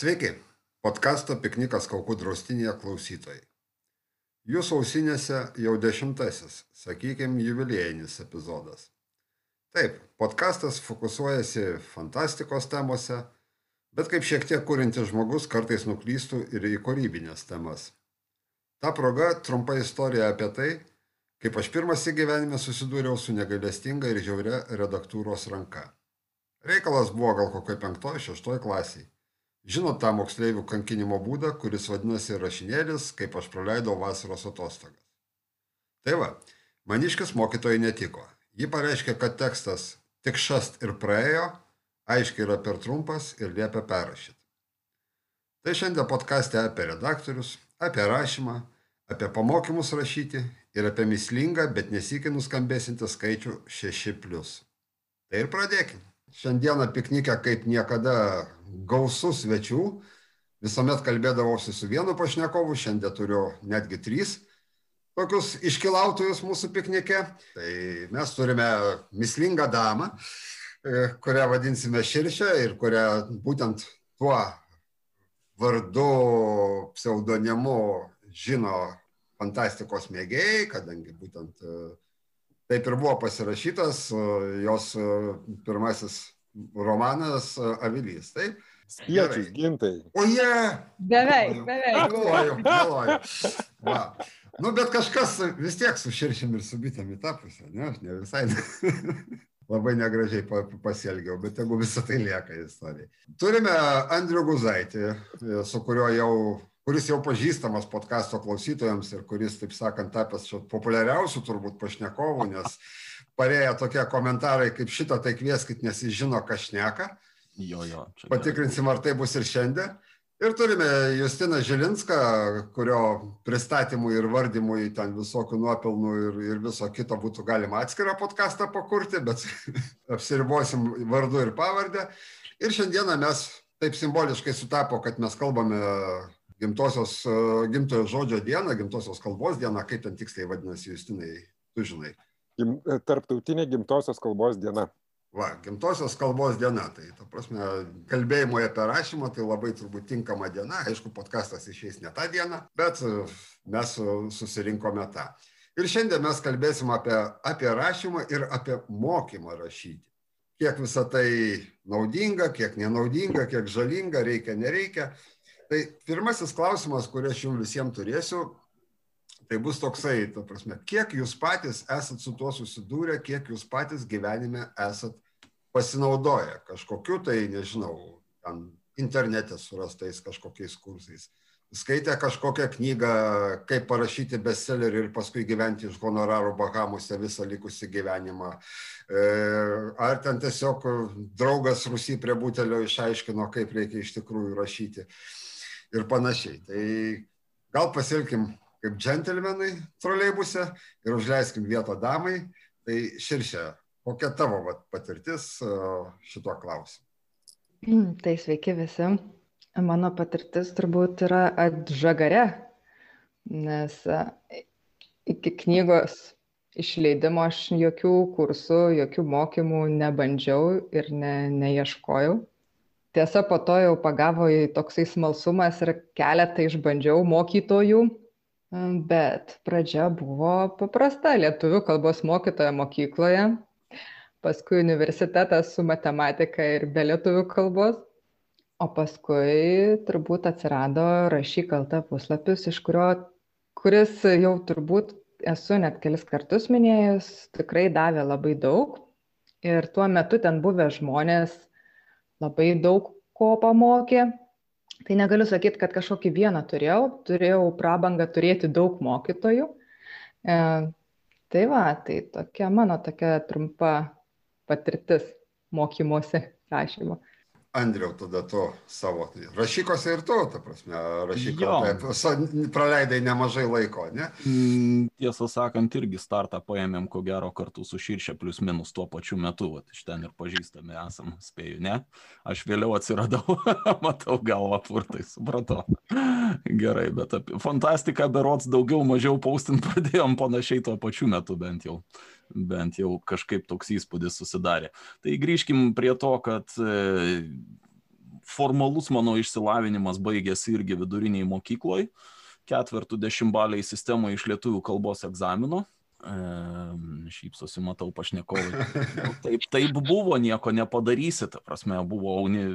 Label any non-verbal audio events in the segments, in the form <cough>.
Sveiki, podkasto Piknikas Kaukų draustinėje klausytojai. Jūsų ausinėse jau dešimtasis, sakykime, jubiliejinis epizodas. Taip, podkastas fokusuojasi fantastikos temose, bet kaip šiek tiek kūrintis žmogus kartais nuklystų ir į kūrybinės temas. Ta proga trumpa istorija apie tai, kaip aš pirmas į gyvenime susidūriau su negailestinga ir žiauria redaktūros ranka. Reikalas buvo gal kokioj penktoj, šeštoj klasiai. Žinot tą moksleivių kankinimo būdą, kuris vadinasi rašinėlis, kaip aš praleidau vasaros atostogas. Tai va, maniškis mokytojai netiko. Ji pareiškė, kad tekstas tik šast ir praėjo, aiškiai yra per trumpas ir liepia perrašyti. Tai šiandien podkastė apie redaktorius, apie rašymą, apie pamokymus rašyti ir apie mislingą, bet nesikį nuskambėsintį skaičių 6. Tai ir pradėkime. Šiandieną piknikę kaip niekada gausus svečių. Visuomet kalbėdavausi su vienu pašnekovu, šiandien turiu netgi trys tokius iškilautojus mūsų piknike. Tai mes turime mislingą damą, e, kurią vadinsime Širšę ir kurią būtent tuo vardu, pseudonimu žino fantastikos mėgėjai, kadangi būtent uh, taip ir buvo pasirašytas jos pirmasis romanas Avilys. Taip? Spiečius, gintai. O jie. Beveik, beveik. Galvoju, galvoju. Va. Nu, bet kažkas vis tiek su širšim ir su bitėm į tą pusę, ne, aš ne visai. <laughs> Labai negražiai pasielgiau, bet jeigu visą tai lieka istorijai. Turime Andrių Guzaitį, su kuriuo jau kuris jau pažįstamas podkasto klausytojams ir kuris, taip sakant, tapęs populiariausių turbūt pašnekovų, nes parėję tokie komentarai kaip šitą, tai kvieskit, nes jis žino, ką šneka. Jo, jo. Patikrinsim, ar tai bus ir šiandien. Ir turime Justiną Žilinską, kurio pristatymui ir vardymui ten visokių nuopelnų ir, ir viso kito būtų galima atskirą podcastą pakurti, bet <laughs> apsiribosim vardu ir pavardę. Ir šiandieną mes taip simboliškai sutapo, kad mes kalbame gimtosios, e, gimtojo žodžio dieną, gimtosios kalbos dieną, kaip ten tiksliai vadinasi, Justinai, tu žinai. Gim, e, tarptautinė gimtosios kalbos diena. Va, gimtosios kalbos diena, tai, ta prasme, kalbėjimui apie rašymą, tai labai turbūt tinkama diena, aišku, podkastas išeis ne tą dieną, bet e, mes susirinkome tą. Ir šiandien mes kalbėsim apie, apie rašymą ir apie mokymą rašyti. Kiek visą tai naudinga, kiek nenaudinga, kiek žalinga, reikia, nereikia. Tai pirmasis klausimas, kurį aš jums visiems turėsiu, tai bus toksai, ta prasme, kiek jūs patys esat su tuo susidūrę, kiek jūs patys gyvenime esat pasinaudoję kažkokiu tai, nežinau, ten internete surastais kažkokiais kursais. Skaitė kažkokią knygą, kaip parašyti bestsellerį ir paskui gyventi iš honorarų Bahamose visą likusį gyvenimą. E, ar ten tiesiog draugas Rusy prie butelio išaiškino, kaip reikia iš tikrųjų rašyti ir panašiai. Tai gal pasilkim kaip džentelmenai troleibuse ir užleiskim vietą damai. Tai širšia, kokia tavo vat, patirtis šituo klausimu? Tai sveiki visi. Mano patirtis turbūt yra atžagare, nes iki knygos išleidimo aš jokių kursų, jokių mokymų nebandžiau ir ne, neieškojau tiesa po to jau pagavo į toksai smalsumas ir keletą išbandžiau mokytojų, bet pradžia buvo paprasta lietuvių kalbos mokytoja mokykloje, paskui universitetas su matematika ir be lietuvių kalbos, o paskui turbūt atsirado rašyk kaltą puslapis, iš kurio, kuris jau turbūt esu net kelis kartus minėjus, tikrai davė labai daug. Ir tuo metu ten buvę žmonės labai daug ko pamokė. Tai negaliu sakyti, kad kažkokį vieną turėjau, turėjau prabangą turėti daug mokytojų. E, tai va, tai tokia mano tokia trumpa patirtis mokymuose rašymo. Andriau, tada tu savo tai rašykose ir tu, ta prasme, rašyko, praleidai nemažai laiko, ne? Mm, tiesą sakant, irgi startą paėmėm, ko gero, kartu su Širšė, plus minus tuo pačiu metu, vat, iš ten ir pažįstami esam, spėju, ne? Aš vėliau atsiradau, <laughs> matau galvą purtai, supratau. Gerai, bet apie fantastiką berots daugiau mažiau paustint pradėjom panašiai tuo pačiu metu bent jau bent jau kažkaip toks įspūdis susidarė. Tai grįžkim prie to, kad e, formalus mano išsilavinimas baigėsi irgi viduriniai mokykloje, ketvirtų dešimtbaliai sistemoje iš lietuvių kalbos egzamino. E, šypsosi, matau pašnekovai. <laughs> Taip, taip buvo, nieko nepadarysi, ta prasme, buvo, uni,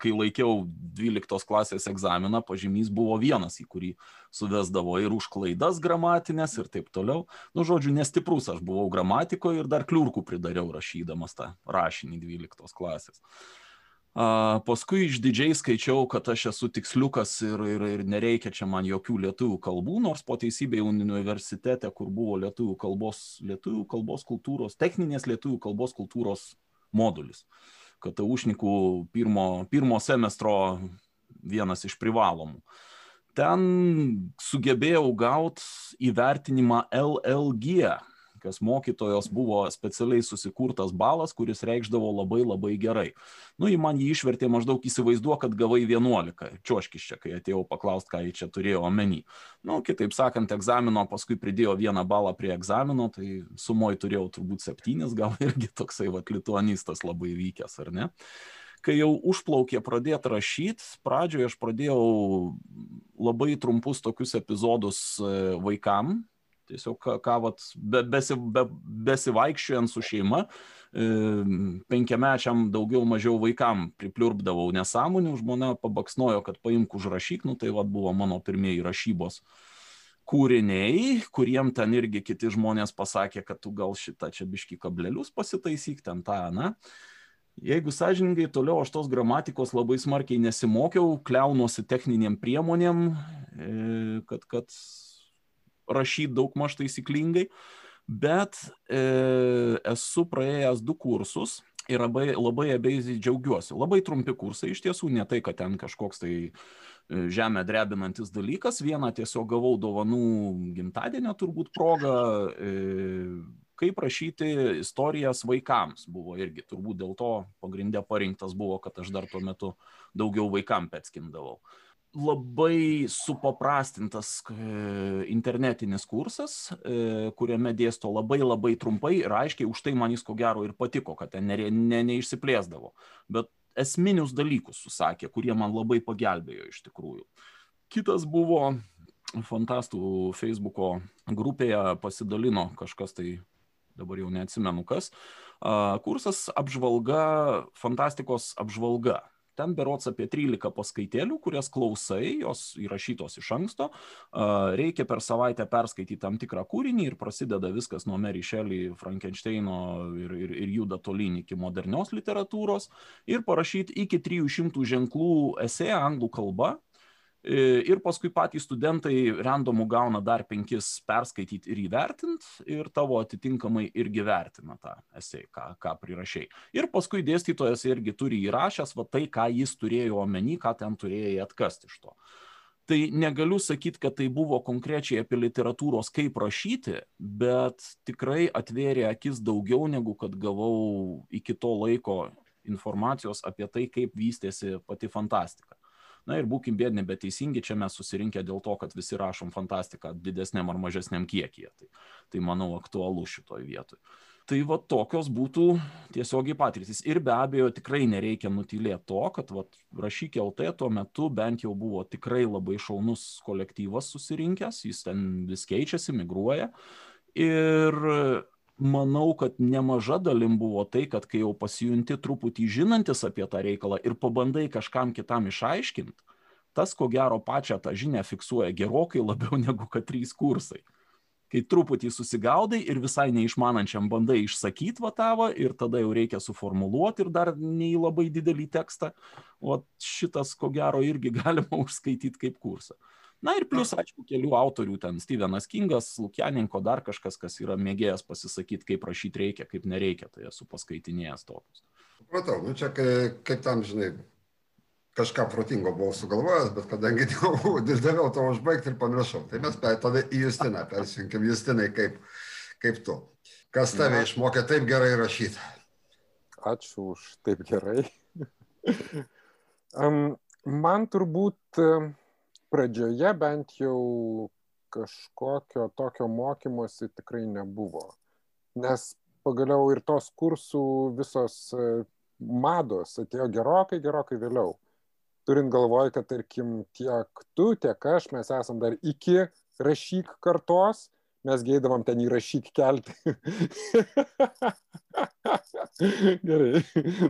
kai laikiau 12 klasės egzaminą, pažymys buvo vienas, į kurį suvesdavo ir už klaidas gramatinės ir taip toliau. Nu, žodžiu, nestiprus aš buvau gramatikoje ir dar kliurkų pridariau rašydamas tą rašinį 12 klasės. A, paskui išdidžiai skaičiau, kad aš esu tiksliukas ir, ir, ir nereikia čia man jokių lietuvių kalbų, nors po teisybėje universitete, kur buvo lietuvių kalbos, lietuvių kalbos kultūros, techninės lietuvių kalbos kultūros modulis. Kad užnikų pirmo, pirmo semestro vienas iš privalomų. Ten sugebėjau gauti įvertinimą LLG, kas mokytojos buvo specialiai susikurtas balas, kuris reikšdavo labai labai gerai. Nu, į man jį išvertė maždaug įsivaizduo, kad gavai 11. Čioškis čia, kai atėjau paklausti, ką jį čia turėjo omeny. Nu, kitaip sakant, egzamino paskui pridėjo vieną balą prie egzamino, tai sumoj turėjau turbūt septynis, gal <laughs> irgi toksai vat lituanistas labai vykęs, ar ne? kai jau užplaukė pradėti rašyti, pradžioje aš pradėjau labai trumpus tokius epizodus e, vaikam, Tiesiog ką, ką vat, be, besi, be, besivaikščiojant su šeima, e, penkiamečiam daugiau mažiau vaikam pripliurpdavau nesąmonių, žmona pabaksnojo, kad paimk užrašyk, nu tai vat buvo mano pirmieji rašybos kūriniai, kuriem ten irgi kiti žmonės pasakė, kad tu gal šitą čia biški kablelius pasitaisyk, ten tą, na. Jeigu sąžiningai, toliau aš tos gramatikos labai smarkiai nesimokiau, kliaunuosi techniniam priemonėm, e, kad, kad rašyti daug maž taisyklingai, bet e, esu praėjęs du kursus ir labai, labai abiejais džiaugiuosi. Labai trumpi kursai iš tiesų, ne tai, kad ten kažkoks tai e, žemę drebinantis dalykas. Vieną tiesiog gavau dovanų gimtadienio turbūt progą, e, kaip rašyti istorijas vaikams. Buvo irgi turbūt dėl to pagrindė parinktas buvo, kad aš dar tuo metu daugiau vaikam petskindavau labai supaprastintas internetinis kursas, e, kuriame dėsto labai labai trumpai ir aiškiai, už tai man jis ko gero ir patiko, kad ten ne, ne, neišsiplėsdavo. Bet esminius dalykus susakė, kurie man labai pagelbėjo iš tikrųjų. Kitas buvo fantastų Facebooko grupėje pasidalino kažkas tai, dabar jau neatsimenu kas, kursas apžvalga, fantastikos apžvalga ten berots apie 13 paskaitėlių, kurias klausai, jos įrašytos iš anksto, reikia per savaitę perskaityti tam tikrą kūrinį ir prasideda viskas nuo Mary Shelley, Frankensteino ir, ir, ir juda tolyn iki modernios literatūros. Ir parašyti iki 300 ženklų esė anglų kalba ir paskui patys studentai randomų gauna dar penkis perskaityti ir įvertinti ir tavo atitinkamai irgi vertina tą esei, ką, ką prirašiai. Ir paskui dėstytojas irgi turi įrašęs va tai, ką jis turėjo omeny, ką ten turėjai atkasti iš to. Tai negaliu sakyti, kad tai buvo konkrečiai apie literatūros kaip rašyti, bet tikrai atvėrė akis daugiau negu kad gavau iki to laiko informacijos apie tai, kaip vystėsi pati fantastika. Na ir būkim bėdni, bet teisingi, čia mes susirinkę dėl to, kad visi rašom fantastiką didesniam ar mažesniam kiekyje. Tai, tai manau aktualu šitoj vietoj. Tai va tokios būtų tiesiogiai patirtis. Ir be abejo tikrai nereikia nutylėti to, kad va, rašyk LT tuo metu bent jau buvo tikrai labai šaunus kolektyvas susirinkęs, jis ten vis keičiasi, migruoja. Ir manau, kad nemaža dalim buvo tai, kad kai jau pasijunti truputį žinantis apie tą reikalą ir pabandai kažkam kitam išaiškinti, tas ko gero pačią tą žinią fiksuoja gerokai labiau <laughs> negu kad trys kursai. Kai truputį susigaudai ir visai neišmanančiam bandai išsakyti vatavą ir tada jau reikia suformuluoti ir dar nei labai didelį tekstą, o šitas ko gero irgi <laughs> galima užskaityti kaip kursą. Na ir plus, aišku, kelių autorių, ten Stevenas Kingas, Lukianinko, dar kažkas, kas yra mėgėjęs pasisakyti, kaip rašyti reikia, kaip nereikia, tai esu paskaitinėjęs tokius. Supratau, nu čia kaip, kaip tam, žinai, kažką protingo buvau sugalvojęs, bet kadangi <laughs> daviau to užbaigti ir pamiršau, tai mes tada į Justiną persijunkim, Justinai, kaip, kaip tu. Kas tave išmokė taip gerai rašyti? Ačiū už taip gerai. <laughs> um, man turbūt pradžioje bent jau kažkokio tokio mokymosi tikrai nebuvo. Nes pagaliau ir tos kursų visos e, mados atėjo gerokai, gerokai vėliau. Turint galvoj, kad tarkim tiek tu, tiek aš, mes esam dar iki rašyk kartos, mes geidavom ten įrašyk kelti. <laughs> Gerai,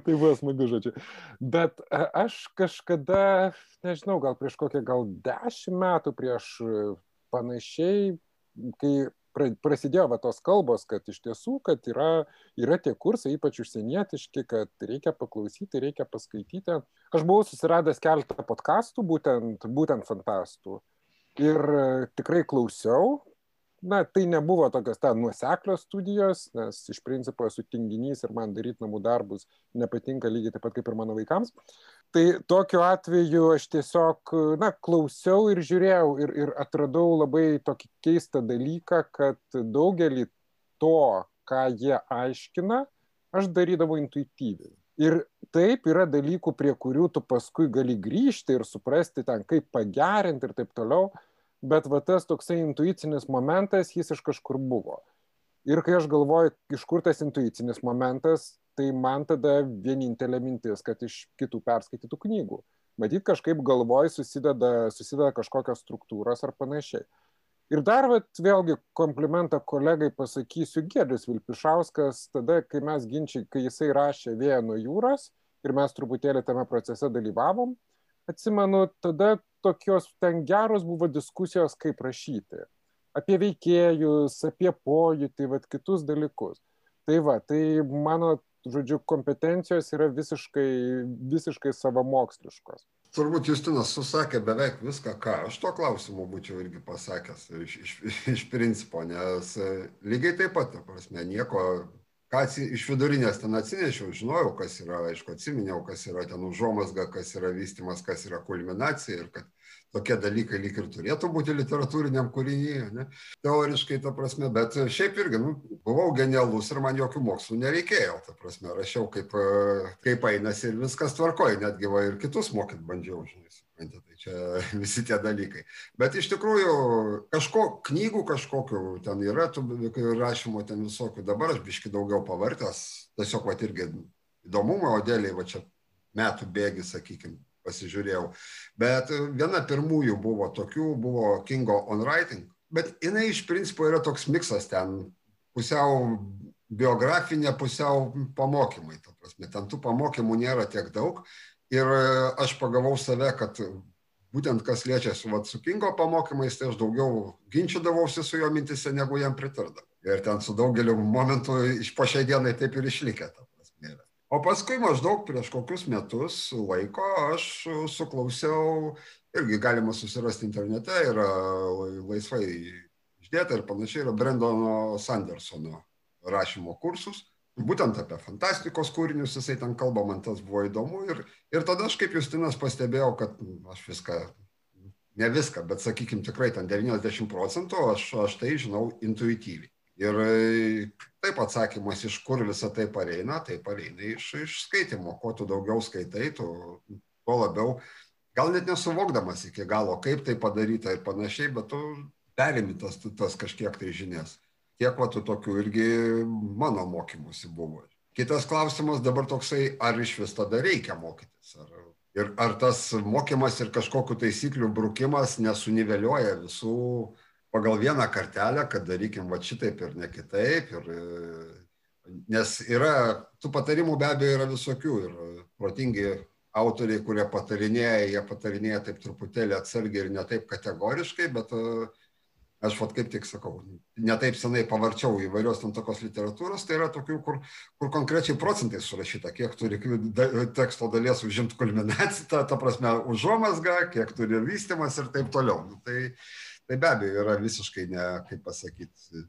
tai buvo smagu žodžiu. Bet e, aš kažkada, nežinau, gal prieš kokią gal dešimt metų, prieš e, panašiai, kai prasidėjo va tos kalbos, kad iš tiesų, kad yra, yra tie kursai, ypač užsienietiški, kad reikia paklausyti, reikia paskaityti. Aš buvau susiradęs keletą podkastų, būtent, būtent fantastų. Ir e, tikrai klausiau, na, tai nebuvo tokios ta nuoseklios studijos, nes iš principo esu tinginys ir man daryti namų darbus nepatinka lygiai taip pat kaip ir mano vaikams. Tai tokiu atveju aš tiesiog, na, klausiau ir žiūrėjau ir, ir atradau labai tokį keistą dalyką, kad daugelį to, ką jie aiškina, aš darydavau intuityviai. Ir taip yra dalykų, prie kurių tu paskui gali grįžti ir suprasti ten, kaip pagerinti ir taip toliau bet va tas toksai intuicinis momentas, jis iš kažkur buvo. Ir kai aš galvoju, iš kur tas intuicinis momentas, tai man tada vienintelė mintis, kad iš kitų perskaitytų knygų. Matyt, kažkaip galvoj susideda, susideda kažkokios struktūros ar panašiai. Ir dar vat, vėlgi komplimentą kolegai pasakysiu, Gėdis Vilpišauskas, tada, kai mes ginčiai, kai jisai rašė Vėją nuo jūros ir mes truputėlį tame procese dalyvavom, atsimenu, tada tokios ten geros buvo diskusijos, kaip rašyti. Apie veikėjus, apie pojūtį, vat, kitus dalykus. Tai va, tai mano, žodžiu, kompetencijos yra visiškai, visiškai savamoksliškos. Turbūt Justinas susakė beveik viską, ką aš tuo klausimu būčiau irgi pasakęs iš, iš, iš principo, nes lygiai taip pat, ta prasme, nieko ką iš vidurinės ten atsinešiau, žinojau, kas yra, aišku, atsiminiau, kas yra ten užuomasga, kas yra vystimas, kas yra kulminacija ir kad tokie dalykai lyg ir turėtų būti literatūriniam kūrinyje, ne? teoriškai, ta prasme, bet šiaip irgi, nu, buvau genialus ir man jokių mokslų nereikėjo, ta prasme, rašiau kaip, kaip einasi ir viskas tvarkoja, netgi va ir kitus mokyt bandžiau, žinai suprantate, tai čia <laughs> visi tie dalykai. Bet iš tikrųjų, kažko, knygų kažkokių ten yra, tų rašymo ten visokių, dabar aš biški daugiau pavartęs, tiesiog va irgi įdomumo, o dėliai va čia metų bėgi, sakykime, pasižiūrėjau. Bet viena pirmųjų buvo tokių, buvo Kingo on Writing, bet jinai iš principo yra toks miksas ten, pusiau biografinė, pusiau pamokymai. Ten tų pamokymų nėra tiek daug, ir e, aš pagavau save, kad būtent kas liečia su, vat, su Kingo pamokymais, tai aš daugiau ginčydavausi su jo mintise, negu jam pritardavau. Ir ten su daugeliu momentų iš po šiai dienai taip ir išlikė. O paskui maždaug prieš kokius metus laiko aš suklausiau, irgi galima susirasti internete, yra laisvai išdėta ir panašiai, yra Brendono Sandersono rašymo kursus būtent apie fantastikos kūrinius jisai ten kalba, man tas buvo įdomu. Ir, ir tada aš kaip Justinas pastebėjau, kad aš viską, ne viską, bet sakykime tikrai ten 90 procentų aš, aš tai žinau intuityviai. Ir taip atsakymas, iš kur visą tai pareina, tai pareina iš, iš skaitimo. Kuo tu daugiau skaitai, tu, tuo labiau, gal net nesuvokdamas iki galo, kaip tai padaryta ir panašiai, bet tu perimi tas, tas kažkiek tai žinias tiek va tų tokių irgi mano mokymusi buvo. Kitas klausimas dabar toksai, ar iš vis tada reikia mokytis? Ar, ir ar tas mokymas ir kažkokiu taisyklių brukimas nesuniveliuoja visų pagal vieną kartelę, kad darykim va šitaip ir ne kitaip. Ir, nes yra, tų patarimų be abejo yra visokių ir protingi autoriai, kurie patarinėja, jie patarinėja taip truputėlį atsargiai ir ne taip kategoriškai, bet uh, aš vat kaip tik sakau, netaip senai pavarčiau įvairios tam tokios literatūros, tai yra tokių, kur, kur konkrečiai procentai surašyta, kiek turi teksto dalies užimti kulminaciją, ta, ta prasme, užuomasga, kiek turi vystimas ir taip toliau. Nu, tai, tai be abejo yra visiškai, ne, kaip pasakyti,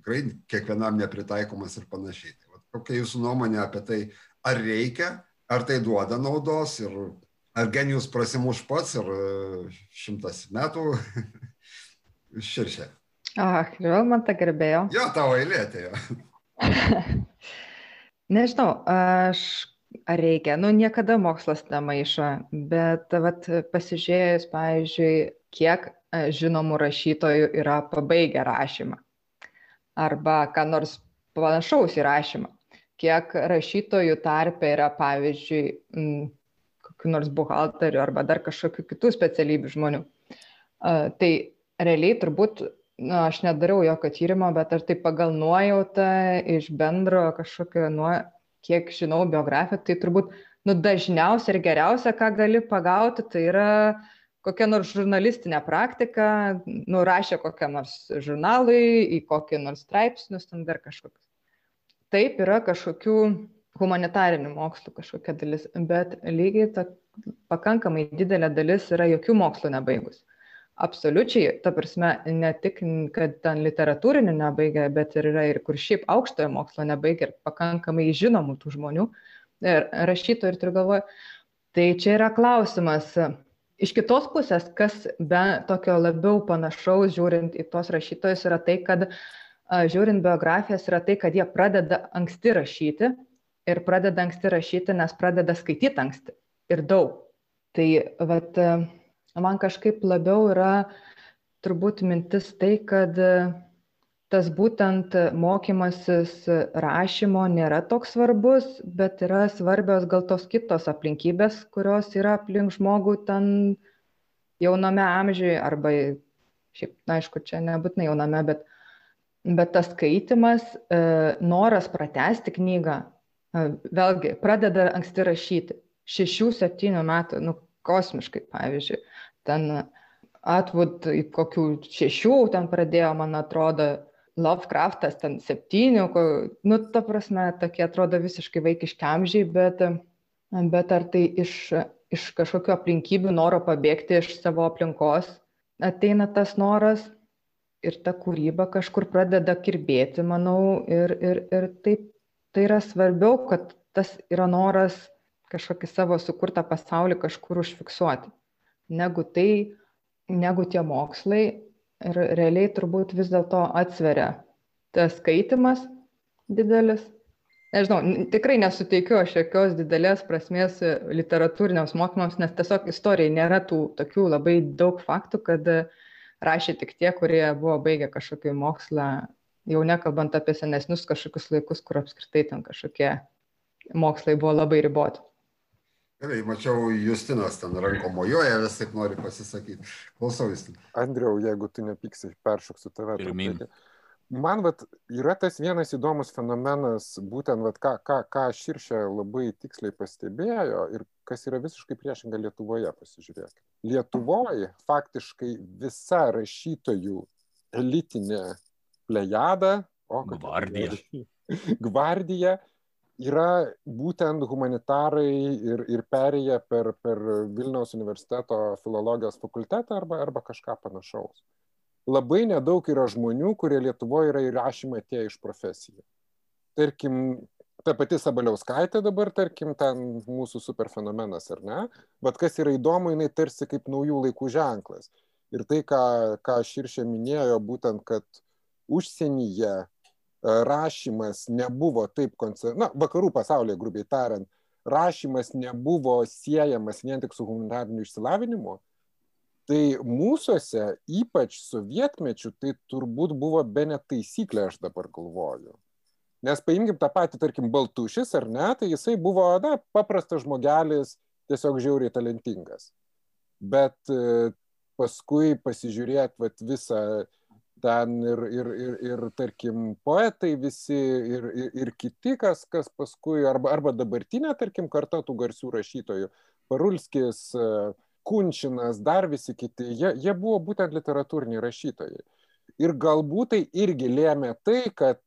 tikrai kiekvienam nepritaikomas ir panašiai. Tai, vat, kokia jūsų nuomonė apie tai, ar reikia, ar tai duoda naudos ir ar genijus prasimuš pats ir šimtas metų širšė. Ach, vėl man ta gerbėjo. Jo, tavo eilė atėjo. <laughs> Nežinau, aš ar reikia, nu niekada mokslas nemaišo, bet vat, pasižiūrėjus, pavyzdžiui, kiek e, žinomų rašytojų yra pabaigę rašymą arba ką nors panašaus į rašymą, kiek rašytojų tarpe yra, pavyzdžiui, kokiu nors buhalteriu arba dar kažkokiu kitų specialybių žmonių. Tai realiai turbūt, na, aš nedariau jokio tyrimo, bet aš tai pagal nuojautą iš bendro kažkokio, nuo, kiek žinau biografiją, tai turbūt, nu, dažniausia ir geriausia, ką gali pagauti, tai yra kokia nors žurnalistinė praktika, nurašė kokią nors žurnalui, į kokį nors straipsnius, ten dar kažkokius. Taip yra kažkokių humanitarinių mokslų kažkokia dalis, bet lygiai ta pakankamai didelė dalis yra jokių mokslų nebaigus. Absoliučiai, ta prasme, ne tik, kad ten literatūrinį nebaigia, bet ir yra ir kur šiaip aukštojo mokslo nebaigia ir pakankamai žinomų tų žmonių, ir rašytojų ir turiu galvoje. Tai čia yra klausimas. Iš kitos pusės, kas be tokio labiau panašaus, žiūrint į tos rašytojus, yra tai, kad žiūrint biografijas, yra tai, kad jie pradeda anksti rašyti, ir pradeda anksti rašyti, nes pradeda skaityti anksti ir daug. Tai vat, man kažkaip labiau yra turbūt mintis tai, kad tas būtent mokymasis rašymo nėra toks svarbus, bet yra svarbios gal tos kitos aplinkybės, kurios yra aplink žmogų ten jauname amžiuje arba, šiaip, na, aišku, čia nebūtinai jauname, bet, bet tas skaitimas, noras pratesti knygą, vėlgi pradeda anksti rašyti. Šešių, septynių metų, nu, kosmiškai, pavyzdžiui. Ten Atwood kokių šešių ten pradėjo, man atrodo, Lovecraftas ten septynių, nu, ta prasme, tokie atrodo visiškai vaikiški amžiai, bet, bet ar tai iš, iš kažkokio aplinkybių noro pabėgti iš savo aplinkos ateina tas noras ir ta kūryba kažkur pradeda kirbėti, manau, ir, ir, ir taip tai yra svarbiau, kad tas yra noras kažkokį savo sukurtą pasaulį kažkur užfiksuoti, negu tai, negu tie mokslai. Ir realiai turbūt vis dėlto atsveria tas skaitimas didelis. Nežinau, tikrai nesuteikiu aš jokios didelės prasmės literatūriniams mokymams, nes tiesiog istorijai nėra tų tokių labai daug faktų, kad rašė tik tie, kurie buvo baigę kažkokį mokslą jau nekalbant apie senesnius kažkokius laikus, kur apskritai ten kažkokie mokslai buvo labai riboti. Gerai, mačiau, Justinas ten ranko mojuoja, vis taip nori pasisakyti. Klausau, Justin. Andriau, jeigu tu nepyksi, peršoksiu tave. Pirmin. Man vat, yra tas vienas įdomus fenomenas, būtent vat, ką, ką, ką Širšė labai tiksliai pastebėjo ir kas yra visiškai priešinga Lietuvoje, pasižiūrėkite. Lietuvoje faktiškai visa rašytojų elitinė plejada, o Gvardija. Gvardija yra būtent humanitarai ir, ir perėję per, per Vilniaus universiteto filologijos fakultetą arba, arba kažką panašaus. Labai nedaug yra žmonių, kurie Lietuvoje yra įrašymą atėję iš profesijų. Tarkim, ta pati Sabaliauskaitė dabar, tarkim, ten mūsų superfenomenas, ar ne? Bet kas yra įdomu, jinai tarsi kaip naujų laikų ženklas. Ir tai, ką, ką čia minėjo, būtent, kad užsienyje rašymas nebuvo taip, na, vakarų pasaulyje, grubiai tariant, rašymas nebuvo siejamas vien tik su humanitariniu išsilavinimu, tai mūsųse, ypač sovietmečių, tai turbūt buvo be net taisyklė, aš dabar galvoju. Nes paimkim tą patį, tarkim, Baltušis, ar ne, tai jisai buvo, na, paprastas žmogelis, tiesiog žiauriai talentingas. Bet paskui pasižiūrėt vat, visą ten ir, ir, ir, ir tarkim, poetai visi ir, ir, kiti, kas, kas paskui, arba, arba dabartinė, tarkim, karta tų garsių rašytojų, Parulskis, Kunčinas, dar visi kiti, jie, jie buvo būtent literatūriniai rašytojai. Ir galbūt tai irgi lėmė tai, kad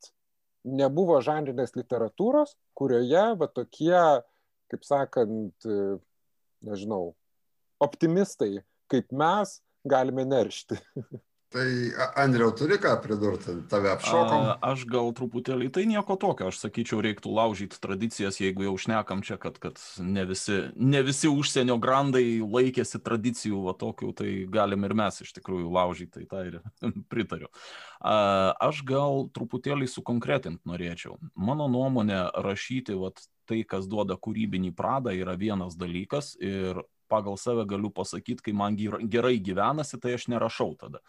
nebuvo žanrinės literatūros, kurioje va tokie, kaip sakant, nežinau, optimistai kaip mes galime neršti. <laughs> Tai Andriau, turi ką pridurti, tave apšokom? A, aš gal truputėlį, tai nieko tokio, aš sakyčiau, reiktų laužyti tradicijas, jeigu jau šnekam čia, kad, kad ne, visi, ne visi užsienio grandai laikėsi tradicijų, va tokių, tai galim ir mes iš tikrųjų laužyti, tai tą ir <laughs> pritariu. A, aš gal truputėlį sukonkretint norėčiau. Mano nuomonė, rašyti vat, tai, kas duoda kūrybinį pradą, yra vienas dalykas ir pagal save galiu pasakyti, kai man gerai gyvenasi, tai aš nerašau tada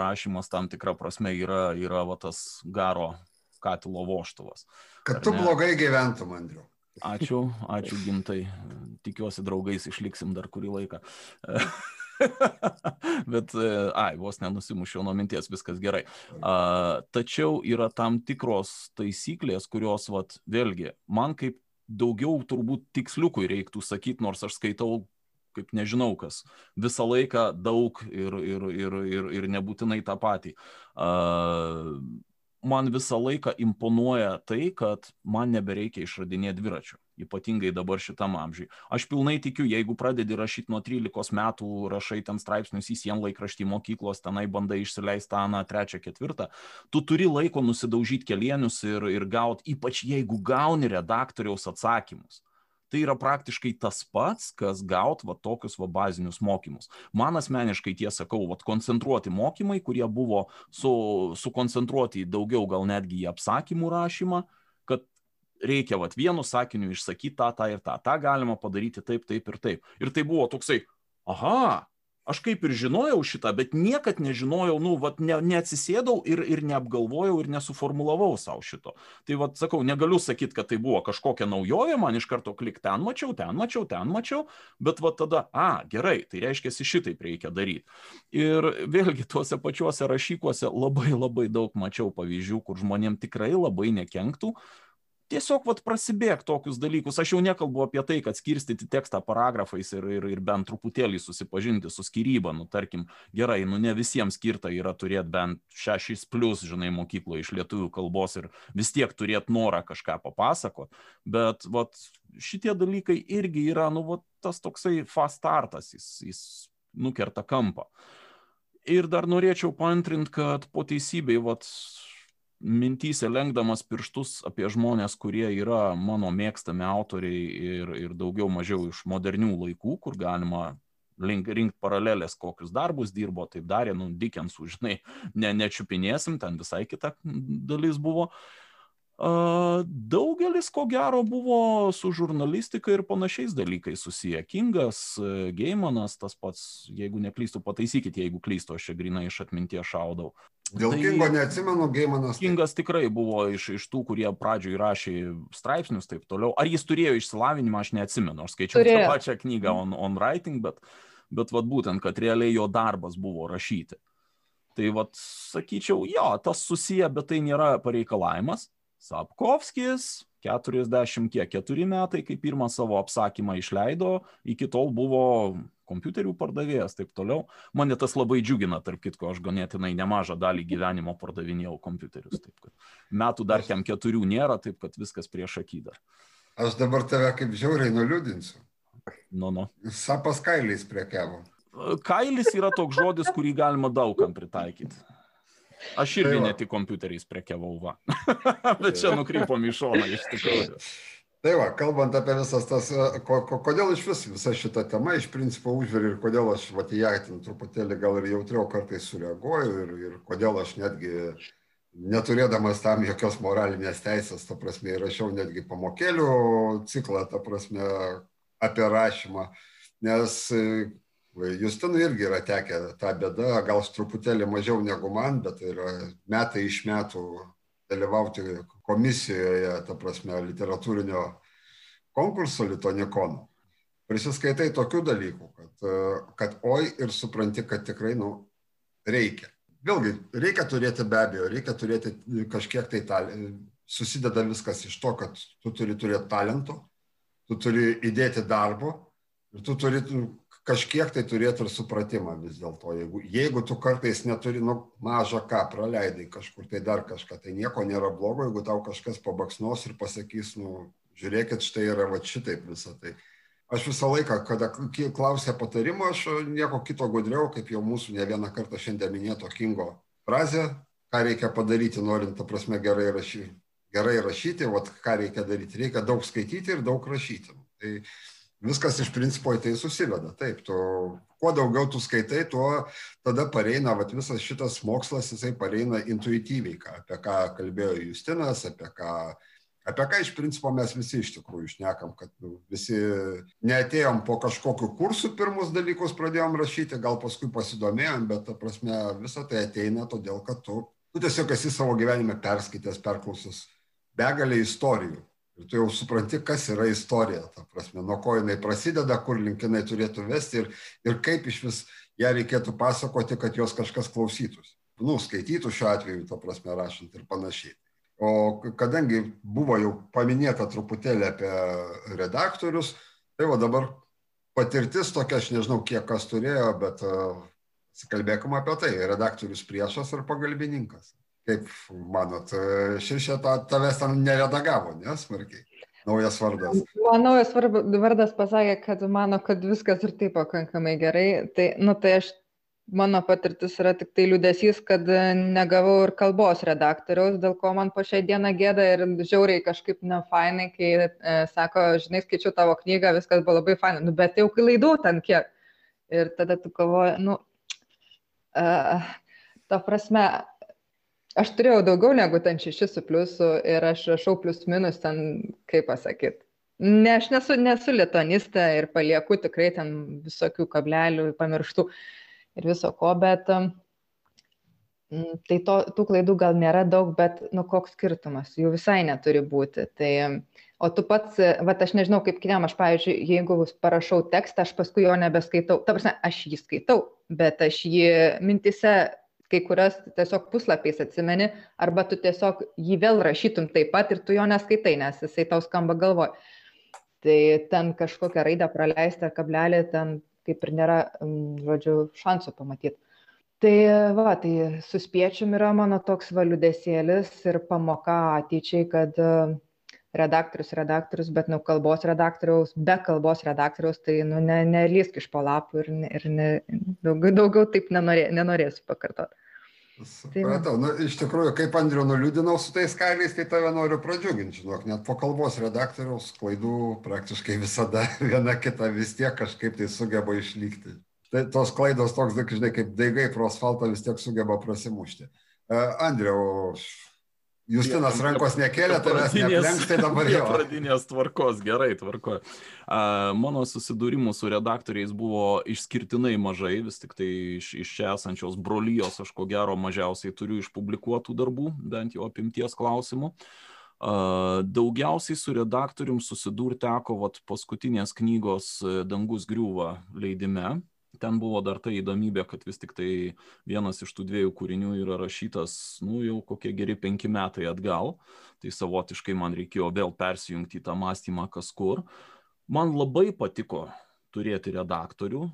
rašymas tam tikrą prasme yra, yra va, tas garo katilo voštuvas. Kad tu blogai gyventum, Andriu. Ačiū, <laughs> ačiū gimtai. Tikiuosi, draugais išliksim dar kurį laiką. <laughs> Bet, ai, vos nenusimušiau nuo minties, viskas gerai. A, tačiau yra tam tikros taisyklės, kurios, vat, vėlgi, man kaip daugiau turbūt tiksliukui reiktų sakyti, nors aš skaitau kaip nežinau kas, visą laiką daug ir, ir, ir, ir, ir nebūtinai tą patį. Uh, man visą laiką imponuoja tai, kad man nebereikia išradinėti dviračių ypatingai dabar šitam amžiui. Aš pilnai tikiu, jeigu pradedi rašyti nuo 13 metų, rašai ten straipsnius į sienlaikraštį mokyklos, tenai bandai išsileisti tą, na, trečią, ketvirtą, tu turi laiko nusidaužyti kelienius ir, ir gauti, ypač jeigu gauni redaktoriaus atsakymus. Tai yra praktiškai tas pats, kas gaut va tokius va bazinius mokymus. Man asmeniškai tiesą sakau, va koncentruoti mokymai, kurie buvo su, sukoncentruoti daugiau gal netgi į apsakymų rašymą, uh, reikia vat vienu sakiniu išsakyti tą, tą ir tą. tą galima padaryti taip, taip ir taip. Ir tai buvo toksai, aha, aš kaip ir žinojau šitą, bet niekad nežinojau, nu, vat, ne, neatsisėdau ir, ir neapgalvojau ir nesuformulavau savo šito. Tai vad sakau, negaliu sakyti, kad tai buvo kažkokia naujovė, man iš karto klik ten mačiau, ten mačiau, ten mačiau, bet vad tada, a, gerai, tai reiškia, šitaip reikia daryti. Ir vėlgi tuose pačiuose rašykuose labai labai daug mačiau pavyzdžių, kur žmonėm tikrai labai nekenktų tiesiog vat prasibėgt tokius dalykus. Aš jau nekalbu apie tai, kad skirstyti tekstą paragrafais ir, ir, ir bent truputėlį susipažinti su skyryba. Nu, tarkim, gerai, nu ne visiems skirta yra turėti bent šešis plus, žinai, mokykloje iš lietuvių kalbos ir vis tiek turėti norą kažką papasakot. Bet vat, šitie dalykai irgi yra, nu, vat, tas toksai fast startas, jis, jis nukerta kampą. Ir dar norėčiau paantrinti, kad po teisybei, vat, mintyse lenkdamas pirštus apie žmonės, kurie yra mano mėgstami autoriai ir, ir daugiau mažiau iš modernių laikų, kur galima link, rinkti paralelės, kokius darbus dirbo, taip darė, nu, Dickensų, žinai, ne, nečiupinėsim, ten visai kita dalis buvo. Daugelis, ko gero, buvo su žurnalistika ir panašiais dalykais susiję. Kingas, Geimanas, tas pats, jeigu neklystu, pataisykit, jeigu klystu, aš čia grinai iš atminties šaudau. Dėl tai, Kingo neatsimenu, Geimanas. Kingas tai... tikrai buvo iš, iš tų, kurie pradžioj rašė straipsnius taip toliau. Ar jis turėjo išsilavinimą, aš neatsimenu. Aš skaičiau turėjo. tą pačią knygą on, on writing, bet, bet vat, būtent, kad realiai jo darbas buvo rašyti. Tai vat, sakyčiau, jo, tas susiję, bet tai nėra pareikalavimas. Sapkovskis, 40 kiek, 4 metai, kai pirmą savo apsakymą išleido, iki tol buvo kompiuterių pardavėjas, taip toliau. Mane tas labai džiugina, tarp kitko, aš ganėtinai nemažą dalį gyvenimo pardavinėjau kompiuterius. Taip, kad metų dar kem keturių nėra, taip kad viskas prieš akį dar. Aš dabar tave kaip žiauriai nuliūdinsiu. Nu, nu. Sapas kailiais priekiavo. Kailis yra toks žodis, kurį galima daugam pritaikyti. Aš irgi tai ne tik kompiuteriais prekiavau, va. <laughs> Bet čia nukrypom į šoną iš tikrųjų. Tai va, kalbant apie visas tas, e, ko, ko, kodėl iš vis visa šita tema iš principo užveri ir kodėl aš va, ją ten truputėlį gal ir jautriau kartais sureaguoju ir, ir kodėl aš netgi neturėdamas tam jokios moralinės teisės, ta prasme, įrašiau netgi pamokėlių ciklą, ta prasme, apie rašymą, nes e, Justinui irgi yra tekę ta bėda, gal truputėlį mažiau negu man, bet yra metai iš metų dalyvauti komisijoje, ta prasme, literatūrinio konkurso Litonikono. Prisiskaitai tokių dalykų, kad, kad oi ir supranti, kad tikrai, nu, reikia. Vėlgi, reikia turėti be abejo, reikia turėti kažkiek tai talento, susideda viskas iš to, kad tu turi turėti talento, tu turi įdėti darbo ir tu turi kažkiek tai turėti ir supratimą vis dėlto. Jeigu, jeigu tu kartais neturi, nu, mažą ką praleidai kažkur tai dar kažką, tai nieko nėra blogo, jeigu tau kažkas pabaksnos ir pasakys, nu, žiūrėkit, štai yra va šitaip visą tai. Aš visą laiką, kada klausė patarimo, aš nieko kito gudriau, kaip jau mūsų ne vieną kartą šiandien minėto Kingo frazė, ką reikia padaryti, norint, ta prasme, gerai rašyti. Gerai rašyti, o ką reikia daryti? Reikia daug skaityti ir daug rašyti. Tai viskas iš principo į tai susiveda. Taip, tu, kuo daugiau tu skaitai, tuo tada pareina, vat, visas šitas mokslas, jisai pareina intuityviai, ką, apie ką kalbėjo Justinas, apie ką, apie ką iš principo mes visi iš tikrųjų išnekam, kad nu, visi neatėjom po kažkokiu kursu pirmus dalykus pradėjom rašyti, gal paskui pasidomėjom, bet ta prasme visą tai ateina todėl, kad tu tu tiesiog esi savo gyvenime perskaitęs, perklausęs begalę istorijų. Ir tu jau supranti, kas yra istorija, ta prasme, nuo ko jinai prasideda, kur linkinai turėtų vesti ir, ir kaip iš vis ją reikėtų pasakoti, kad jos kažkas klausytųsi. Nu, skaitytų šiuo atveju, ta prasme, rašant ir panašiai. O kadangi buvo jau paminėta truputėlį apie redaktorius, tai va dabar patirtis tokia, aš nežinau, kiek kas turėjo, bet Sikalbėkime apie tai, redaktorius priešas ar pagalbininkas. Kaip manot, širšė ta, tavęs ten neredagavo, nesmarkiai. Naujas vardas. Man naujas vardas pasakė, kad mano, kad viskas ir taip pakankamai gerai. Tai, nu, tai aš, mano patirtis yra tik tai liūdėsys, kad negavau ir kalbos redaktoriaus, dėl ko man po šią dieną gėda ir žiauriai kažkaip nefainai, kai e, sako, žinai, skaičiu tavo knygą, viskas buvo labai fainai, nu, bet jau klaidų ten kiek. Ir tada tu galvoji, nu, ta prasme, aš turėjau daugiau negu ten 6 su pliusu ir aš rašau plius minus ten, kaip pasakyti. Ne, aš nesu, nesu litonistė ir palieku tikrai ten visokių kablelių, pamirštų ir viso ko, bet tai to, tų klaidų gal nėra daug, bet nu koks skirtumas, jų visai neturi būti. Tai, o tu pats, va aš nežinau kaip kitiem, aš pavyzdžiui, jeigu parašau tekstą, aš paskui jo nebeskaitau, ta prasme, aš jį skaitau, bet aš jį mintise kai kurias tiesiog puslapiais atsimeni, arba tu tiesiog jį vėl rašytum taip pat ir tu jo neskaitai, nes jisai tau skamba galvoj. Tai ten kažkokią raidę praleisti ar kablelį, ten kaip ir nėra, žodžiu, šansų pamatyti. Tai va, tai suspiečium yra mano toks valiudesėlis ir pamoka ateičiai, kad uh, redaktorius redaktorius bet nu kalbos redaktoriaus be kalbos redaktoriaus tai nu ne nelįsk iš po lapų ir, ir ne, daugiau, daugiau taip nenorė, nenorėsiu pakartoti. Supratau, nu, iš tikrųjų, kaip Andriu nuliūdinau su tais kailiais, tai tave noriu pradžiuginti, žinok, net po kalbos redaktoriaus klaidų praktiškai visada <laughs> viena kita vis tiek kažkaip tai sugeba išlikti. Tai tos klaidos toks, žinai, kaip daigai pro asfaltą vis tiek sugeba prasimušti. Uh, Andriu, Justinas rankos nekėlė, tavęs neaplenks, tai dabar jau. <laughs> Pradinės tvarkos, gerai, tvarko. Mano susidūrimų su redaktoriais buvo išskirtinai mažai, vis tik tai iš, iš čia esančios brolyjos aš ko gero mažiausiai turiu išpublikuotų darbų, bent jau apimties klausimų. Daugiausiai su redaktorium susidūrti teko vat, paskutinės knygos Dangus griūva leidime, ten buvo dar ta įdomybė, kad vis tik tai vienas iš tų dviejų kūrinių yra rašytas, nu, jau kokie geri penki metai atgal, tai savotiškai man reikėjo vėl persijungti į tą mąstymą kas kur. Man labai patiko turėti redaktorių,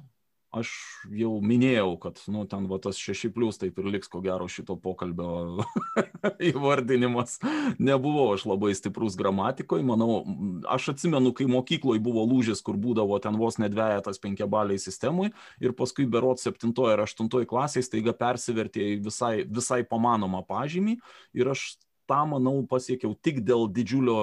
aš jau minėjau, kad, nu, ten va tas 6 plus taip ir liks ko gero šito pokalbio <laughs> įvardinimas. Nebuvau aš labai stiprus gramatikoje, manau, aš atsimenu, kai mokykloje buvo lūžis, kur būdavo ten vos nedvėjatas penkiabaliai sistemui ir paskui berot 7 ar 8 klasėje staiga persivertė į visai, visai pamanomą pažymį. Ir aš tą, manau, pasiekiau tik dėl didžiulio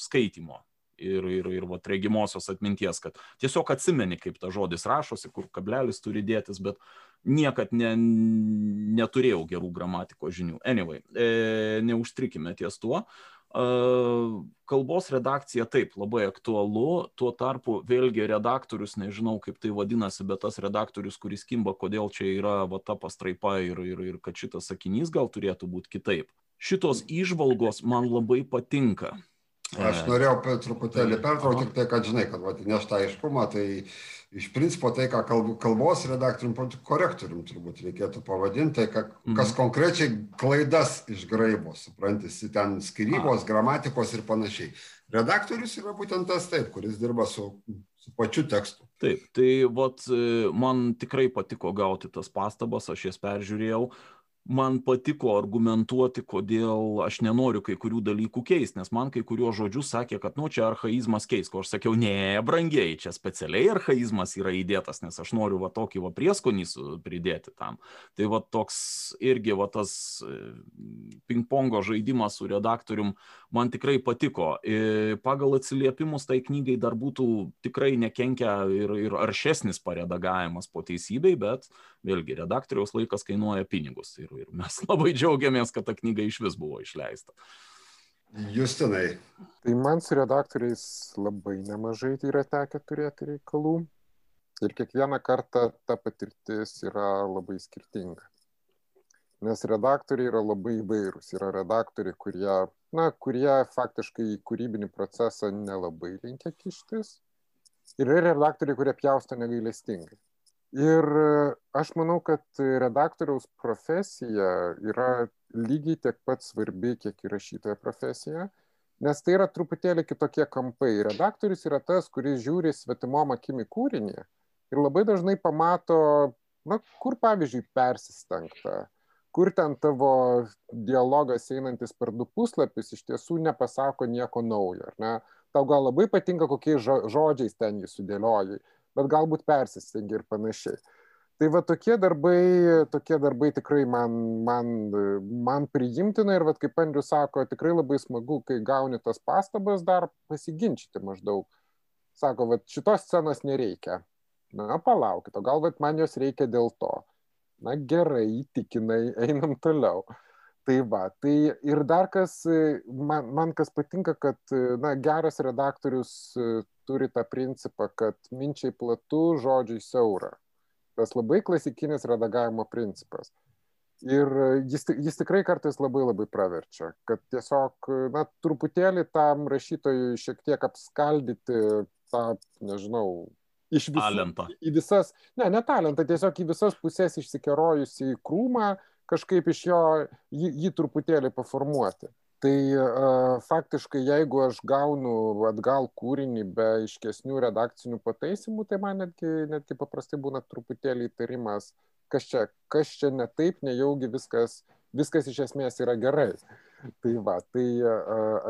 skaitimo ir, ir, ir vat, regimosios atminties, kad tiesiog atsimeni, kaip ta žodis rašosi, kur kablelis turi dėtis, bet niekad ne, neturėjau gerų gramatikos žinių. Anyway, e, neužtrikime ties tuo. E, kalbos redakcija taip, labai aktualu, tuo tarpu vėlgi redaktorius, nežinau kaip tai vadinasi, bet tas redaktorius, kuris kimba, kodėl čia yra va ta pastraipa ir, ir, ir kad šitas sakinys gal turėtų būti kitaip. Šitos išvalgos man labai patinka Aš norėjau truputėlį pertraukti, tik tai, kad žinai, kad neš tą aiškumą, tai iš principo tai, ką kalb, kalbos redaktorium, korektorium turbūt reikėtų pavadinti, tai mhm. kas konkrečiai klaidas išgraibo, suprantys, ten skirybos, gramatikos ir panašiai. Redaktorius yra būtent tas taip, kuris dirba su, su pačiu tekstu. Taip, tai vat, man tikrai patiko gauti tas pastabas, aš jas peržiūrėjau man patiko argumentuoti, kodėl aš nenoriu kai kurių dalykų keisti, nes man kai kuriuos žodžius sakė, kad, nu, čia archaizmas keis, ko aš sakiau, ne, brangiai, čia specialiai archaizmas yra įdėtas, nes aš noriu va tokį va prieskonį pridėti tam. Tai va toks irgi va tas e, ping-pongo žaidimas su redaktorium man tikrai patiko. Ir e, pagal atsiliepimus tai knygai dar būtų tikrai nekenkia ir, ir aršesnis paredagavimas po teisybei, bet vėlgi redaktoriaus laikas kainuoja pinigus. Ir ir mes <laughs> labai džiaugiamės, kad ta knyga iš vis buvo išleista. Justinai. Tai man su redaktoriais labai nemažai tai yra tekę turėti reikalų. Ir kiekvieną kartą ta patirtis yra labai skirtinga. Nes redaktoriai yra labai įvairūs. Yra redaktoriai, kurie, na, kurie faktiškai į kūrybinį procesą nelabai linkia kištis. Ir yra redaktoriai, kurie pjausto negailestingai. Ir aš manau, kad redaktoriaus profesija yra lygiai tiek pat svarbi, kiek ir rašytojo profesija, nes tai yra truputėlį kitokie kampai. Redaktorius yra tas, kuris žiūri svetimom akimi kūrinį ir labai dažnai pamato, na, kur pavyzdžiui persistengta, kur ten tavo dialogas einantis per du puslapius iš tiesų nepasako nieko naujo, ar ne? Tau gal labai patinka, kokiais žodžiais ten jį sudėliojai, bet galbūt persistengi ir panašiai. Tai va tokie darbai, tokie darbai tikrai man, man, man priimtina ir, va, kaip Andrius sako, tikrai labai smagu, kai gauni tas pastabas dar pasiginčyti maždaug. Sako, va šitos scenos nereikia. Na, palaukit, o gal va man jos reikia dėl to. Na gerai, įtikinai, <laughs> einam toliau. Tai va, tai ir dar kas, man, man kas patinka, kad na, geras redaktorius turi tą principą, kad minčiai platu, žodžiai siaura tas labai klasikinis redagavimo principas. Ir jis, jis tikrai kartais labai labai praverčia, kad tiesiog, na, truputėlį tam rašytojui šiek tiek apskaldyti tą, nežinau, iš visų, talentą. Į visas, ne, ne talentą, tiesiog į visas pusės išsikerojusi į krūmą, kažkaip iš jo jį, jį truputėlį paformuoti tai faktiškai jeigu aš gaunu atgal kūrinį be aiškesnių redakcinių pataisymų tai man netgi netgi paprastai būna truputėlį įtarimas kas čia kas čia ne taip nejaugi viskas viskas iš esmės yra gerai. Tai va tai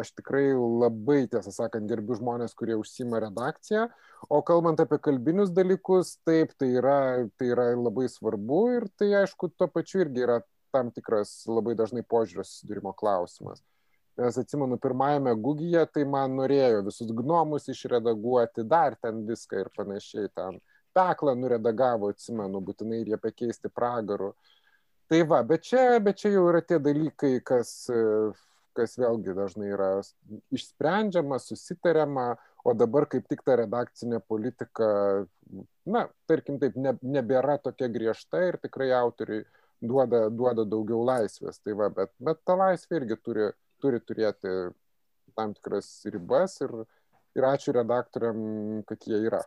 aš tikrai labai tiesą sakant gerbiu žmones kurie užsiima redakcija. O kalbant apie kalbinius dalykus taip tai yra tai yra labai svarbu ir tai aišku tuo pačiu irgi yra tam tikras labai dažnai požiūrio susidūrimo klausimas nes atsimenu pirmajame gugyje tai man norėjo visus gnomus išredaguoti dar ten viską ir panašiai ten peklą nuredagavo atsimenu būtinai ir jie pakeisti pragaru. Tai va bet čia bet čia jau yra tie dalykai kas kas vėlgi dažnai yra išsprendžiama susitariama o dabar kaip tik ta redakcinė politika na tarkim taip ne nebėra tokia griežta ir tikrai autoriui duoda duoda daugiau laisvės. Tai va bet bet ta laisvė irgi turi turi turėti tam tikras ribas ir, ir ačiū redaktoriam, kad jie yra.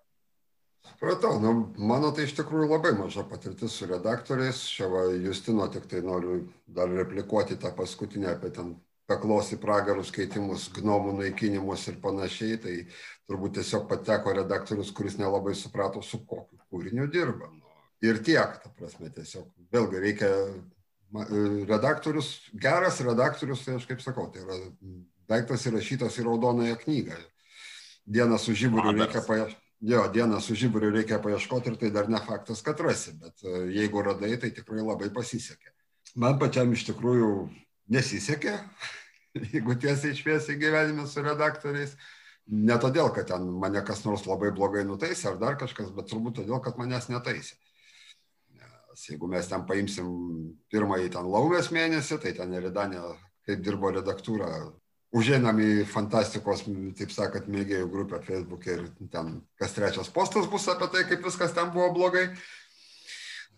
Supratau, nu, mano tai iš tikrųjų labai maža patirtis su redaktoriais. Čia va, Justino tik tai noriu dar replikuoti tą paskutinę apie ten peklos į pragarus keitimus, gnomų naikinimus ir panašiai. Tai turbūt tiesiog pateko redaktorius, kuris nelabai suprato, su kokiu kūriniu dirba. Nu, ir tiek, ta prasme, tiesiog vėlgi reikia redaktorius, geras redaktorius, tai aš kaip sakau, tai yra daiktas įrašytas į raudonąją knygą. Dieną su žiburiu reikia paieškoti. Jo, dieną su žiburiu reikia paieškoti ir tai dar ne faktas, kad rasi, bet e, jeigu radai, tai tikrai labai pasisekė. Man pačiam iš tikrųjų nesisekė, <laughs> jeigu tiesiai šviesiai gyvenime su redaktoriais. Ne todėl, kad ten mane kas nors labai blogai nutaisė ar dar kažkas, bet turbūt todėl, kad manęs netaisė nes jeigu mes ten paimsim pirmąjį ten laumės mėnesį, tai ten Eridanė, kaip dirbo redaktūra, užėnam į fantastikos, taip sakant, mėgėjų grupę Facebook'e ir ten kas trečias postas bus apie tai, kaip viskas ten buvo blogai.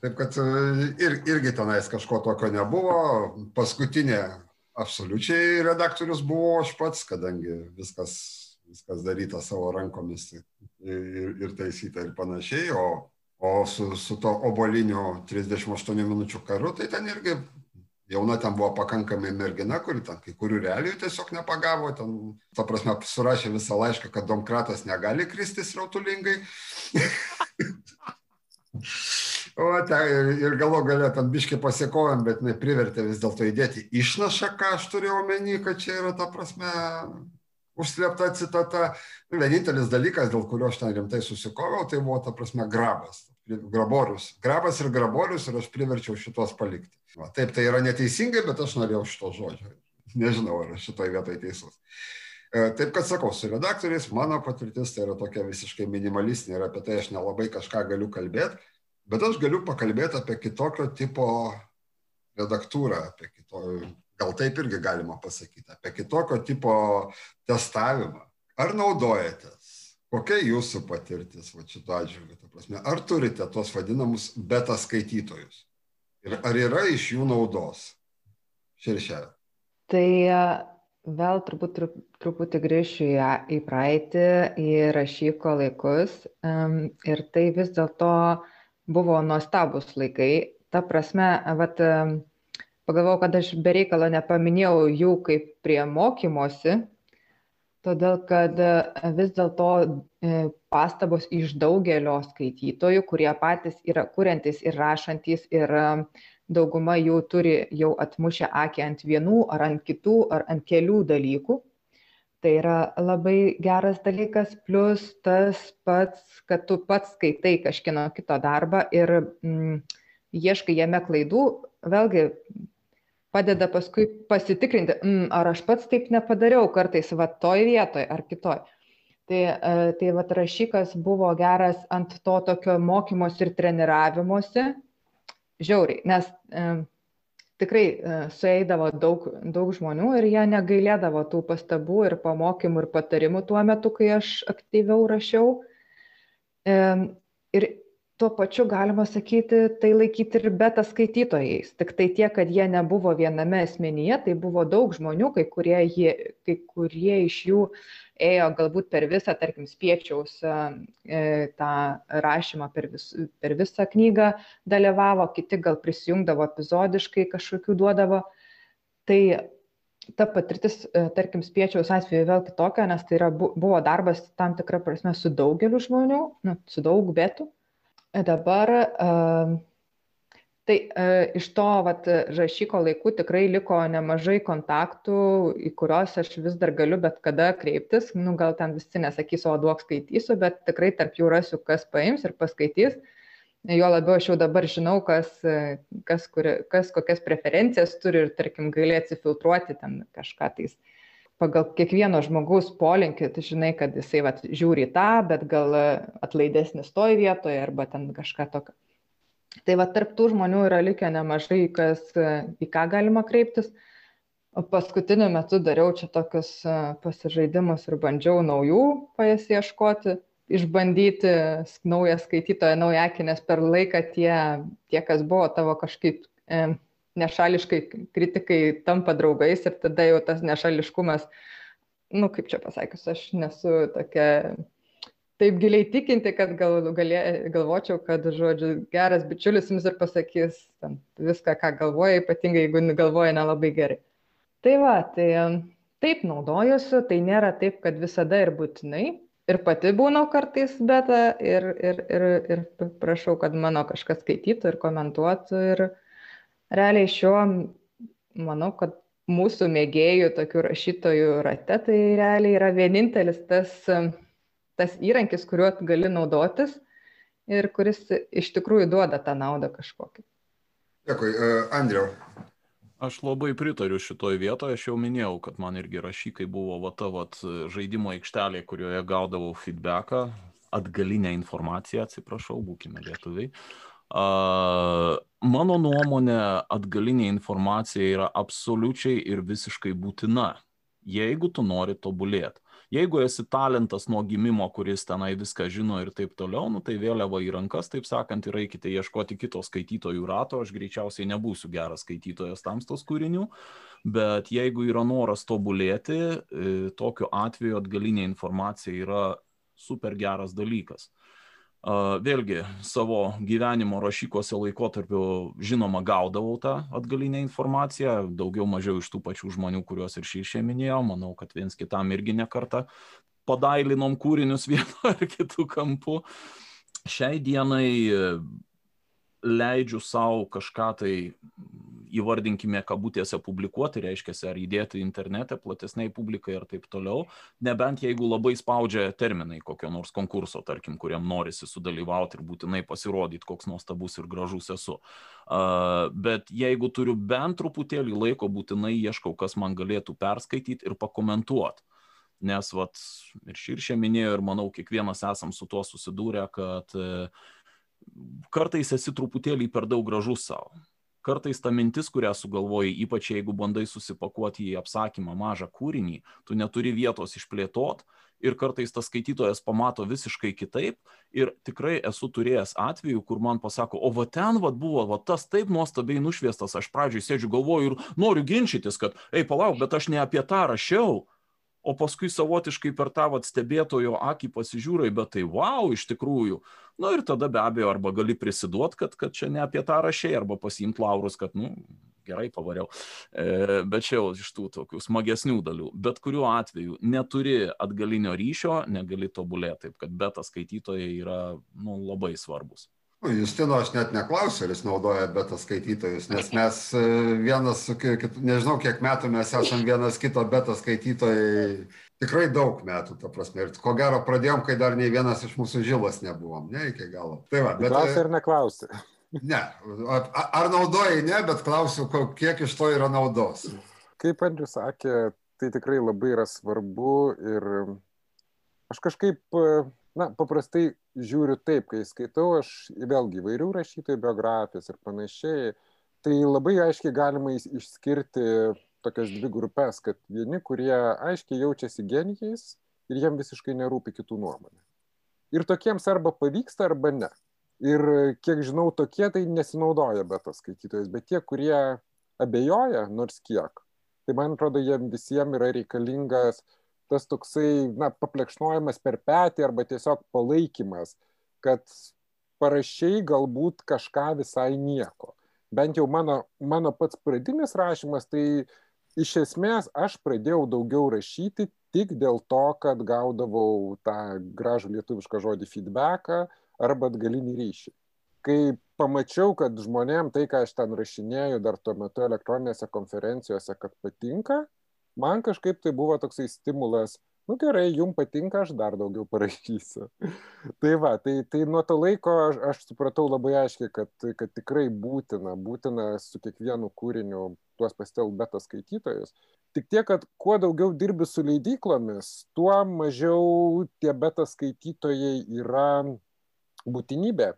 Taip kad ir, irgi tenais kažko tokio nebuvo. Paskutinė absoliučiai redaktorius buvo aš pats, kadangi viskas, viskas daryta savo rankomis ir, ir taisyta ir panašiai, o o su, su to oboliniu 38 minučių karu, tai ten irgi jauna ten buvo pakankamai mergina, kuri ten kai kurių realijų tiesiog nepagavo, ten, ta prasme, surašė visą laišką, kad Domkratas negali kristi srautulingai. <laughs> o ten ir, ir galo galę ten biškai pasikovėm, bet jinai privertė vis dėlto įdėti išnašą, ką aš turėjau omeny, kad čia yra ta prasme užslėpta citata. Vienintelis dalykas, dėl kurio aš ten rimtai susikoviau, tai buvo ta prasme grabas graborius. Grabas ir graborius ir aš priverčiau šitos palikti. Va, taip, tai yra neteisingai, bet aš norėjau šito žodžio. Nežinau, ar šitoje vietoje teisus. E, taip, kad sakau, su redaktoriais mano patirtis tai yra tokia visiškai minimalistinė ir apie tai aš nelabai kažką galiu kalbėti, bet aš galiu pakalbėti apie kitokio tipo redaktūrą, apie kito, gal taip irgi galima pasakyti, apie kitokio tipo testavimą. Ar naudojate Kokia jūsų patirtis va, šito atžvilgiu? Ar turite tos vadinamus beta skaitytojus? Ir ar yra iš jų naudos? Širšelė. Tai vėl turbūt tru, truputį grįšiu į, į praeitį, į rašyko laikus. Ir tai vis dėlto buvo nuostabus laikai. Ta prasme, vat, pagalvojau, kad aš bereikalo nepaminėjau jų kaip prie mokymosi, todėl kad vis dėlto e, pastabos iš daugelio skaitytojų, kurie patys yra kuriantis ir rašantis ir dauguma jų turi jau atmušę akį ant vienų ar ant kitų ar ant kelių dalykų. Tai yra labai geras dalykas, plus tas pats, kad tu pats skaitai kažkieno kito darbą ir mm, ieškai jame klaidų, vėlgi padeda paskui pasitikrinti, mm, ar aš pats taip nepadariau kartais va toj vietoj ar kitoj. Tai, e, tai va rašykas buvo geras ant to tokio mokymosi ir treniravimosi, žiauriai, nes e, tikrai e, sueidavo daug, daug žmonių ir jie negailėdavo tų pastabų ir pamokymų ir patarimų tuo metu, kai aš aktyviau rašiau. E, ir tuo pačiu galima sakyti, tai laikyti ir beta skaitytojais. Tik tai tiek, kad jie nebuvo viename asmenyje, tai buvo daug žmonių, kai kurie, jie, kai kurie iš jų ėjo galbūt per visą, tarkim, spiečiaus e, tą rašymą per, vis, per visą knygą dalyvavo, kiti gal prisijungdavo epizodiškai kažkokių duodavo. Tai ta patirtis, e, tarkim, spiečiaus atveju vėl kitokia, nes tai yra, buvo darbas tam tikrą prasme su daugeliu žmonių, nu, su daug betų. Dabar uh, Tai e, iš to vat, rašyko laikų tikrai liko nemažai kontaktų, į kuriuos aš vis dar galiu bet kada kreiptis. Nu, gal ten visi nesakys, o duok skaitysiu, bet tikrai tarp jų rasiu, kas paims ir paskaitys. Jo labiau aš jau dabar žinau, kas, kas, kur, kas kokias preferencijas turi ir, tarkim, gali atsifiltruoti ten kažką tais pagal kiekvieno žmogaus polinkį, tu žinai, kad jisai vat, žiūri tą, bet gal atlaidesnis toj vietoje arba ten kažką tokio. Tai va tarp tų žmonių yra likę nemažai, kas, į ką galima kreiptis. Paskutiniu metu dariau čia tokius pasižaidimus ir bandžiau naujų pasieškoti, išbandyti naują skaitytoją, naują akį, nes per laiką tie, tie, kas buvo tavo kažkaip e, nešališkai kritikai, tampa draugais ir tada jau tas nešališkumas, nu kaip čia pasakius, aš nesu tokia taip giliai tikinti, kad gal, galė, galvočiau, kad, žodžiu, geras bičiulis jums ir pasakys ten, viską, ką galvoja, ypatingai jeigu galvoja nelabai gerai. Tai va, tai taip naudojuosi, tai nėra taip, kad visada ir būtinai. Ir pati būnau kartais beta ir, ir, ir, ir prašau, kad mano kažkas skaitytų ir komentuotų. Ir realiai šiuo, manau, kad mūsų mėgėjų, tokių rašytojų rate, tai realiai yra vienintelis tas tas įrankis, kuriuo gali naudotis ir kuris iš tikrųjų duoda tą naudą kažkokią. Dėkui, e, Andriau. Aš labai pritariu šitoj vietoje, aš jau minėjau, kad man irgi rašykai buvo va ta vat, žaidimo aikštelė, kurioje gaudavau feedbacką, atgalinę informaciją, atsiprašau, būkime lietuviai. Uh, mano nuomonė, atgalinė informacija yra absoliučiai ir visiškai būtina, jeigu tu nori tobulėti. Jeigu esi talentas nuo gimimo, kuris tenai viską žino ir taip toliau, nu, tai vėliava į rankas, taip sakant, ir eikite ieškoti kito skaitytojų rato, aš greičiausiai nebūsiu geras skaitytojas tamstos kūrinių, bet jeigu yra noras tobulėti, e, tokiu atveju atgalinė informacija yra super geras dalykas. Vėlgi, savo gyvenimo rašykose laikotarpiu, žinoma, gaudavau tą atgalinę informaciją, daugiau mažiau iš tų pačių žmonių, kuriuos ir šį šią minėjau, manau, kad viens kitam irgi nekarta padailinom kūrinius <laughs> vienu ar kitu kampu. Šiai dienai leidžiu savo kažką tai įvardinkime kabutėse publikuoti, reiškia, ar įdėti internete platesniai publikai ir taip toliau, nebent jeigu labai spaudžia terminai kokio nors konkurso, tarkim, kuriam norisi sudalyvauti ir būtinai pasirodyti, koks nuostabus ir gražus esu. Bet jeigu turiu bent truputėlį laiko, būtinai ieškau, kas man galėtų perskaityti ir pakomentuoti. Nes, vat, ir širšė minėjo, ir manau, kiekvienas esam su tuo susidūrę, kad uh, kartais esi truputėlį per daug gražus savo kartais ta mintis, kurią sugalvoji, ypač jeigu bandai susipakuoti į apsakymą mažą kūrinį, tu neturi vietos išplėtot ir kartais tas skaitytojas pamato visiškai kitaip ir tikrai esu turėjęs atvejų, kur man pasako, o va ten va buvo, va tas taip nuostabiai nušviestas, aš pradžioj sėdžiu galvoju ir noriu ginčytis, kad, ei palauk, bet aš ne apie tą rašiau o paskui savotiškai per tą vat stebėtojo akį pasižiūrai, bet tai wow, iš tikrųjų. Nu, ir tada be abejo, arba gali prisiduot, kad, kad čia ne apie tą rašiai, arba pasiimti laurus, kad, nu, gerai pavariau. E, bet čia jau iš tų tokių smagesnių dalių. Bet kuriuo atveju neturi atgalinio ryšio, negali tobulėti, taip kad beta skaitytojai yra nu, labai svarbus. Nu, Justino aš net neklausiu, ar jis naudoja beta skaitytojus, nes mes e, vienas su kitu, nežinau kiek metų mes esame vienas kito beta skaitytojai, tikrai daug metų, ta prasme. Ir ko gero pradėjom, kai dar nei vienas iš mūsų žilas nebuvom, ne iki galo. Tai va, bet... Klausi ar neklausi? Ne, ar naudojai, ne, bet klausiu, kiek iš to yra naudos. Kaip Andrius sakė, tai tikrai labai yra svarbu ir aš kažkaip na paprastai žiūriu taip kai skaitau aš vėlgi įvairių rašytojų biografijas ir panašiai tai labai aiškiai galima išskirti tokias dvi grupes kad vieni kurie aiškiai jaučiasi genijais ir jiem visiškai nerūpi kitų nuomonė. Ir tokiems arba pavyksta arba ne. Ir kiek žinau tokie tai nesinaudoja beta skaitytojais bet tie kurie abejoja nors kiek tai man atrodo jiem visiem yra reikalingas tas toksai, na, paplekšnojimas per petį arba tiesiog palaikymas, kad parašiai galbūt kažką visai nieko. Bent jau mano, mano pats pradinis rašymas, tai iš esmės aš pradėjau daugiau rašyti tik dėl to, kad gaudavau tą gražų lietuvišką žodį feedbacką arba atgalinį ryšį. Kai pamačiau, kad žmonėm tai, ką aš ten rašinėjau dar tuo metu elektroninėse konferencijose, kad patinka, man kažkaip tai buvo toksai stimulas, nu gerai, jums patinka, aš dar daugiau parašysiu. <laughs> tai va, tai, tai nuo to laiko aš, aš supratau labai aiškiai, kad, kad tikrai būtina, būtina su kiekvienu kūriniu tuos pastel beta skaitytojus. Tik tiek, kad kuo daugiau dirbi su leidyklomis, tuo mažiau tie beta skaitytojai yra būtinybė,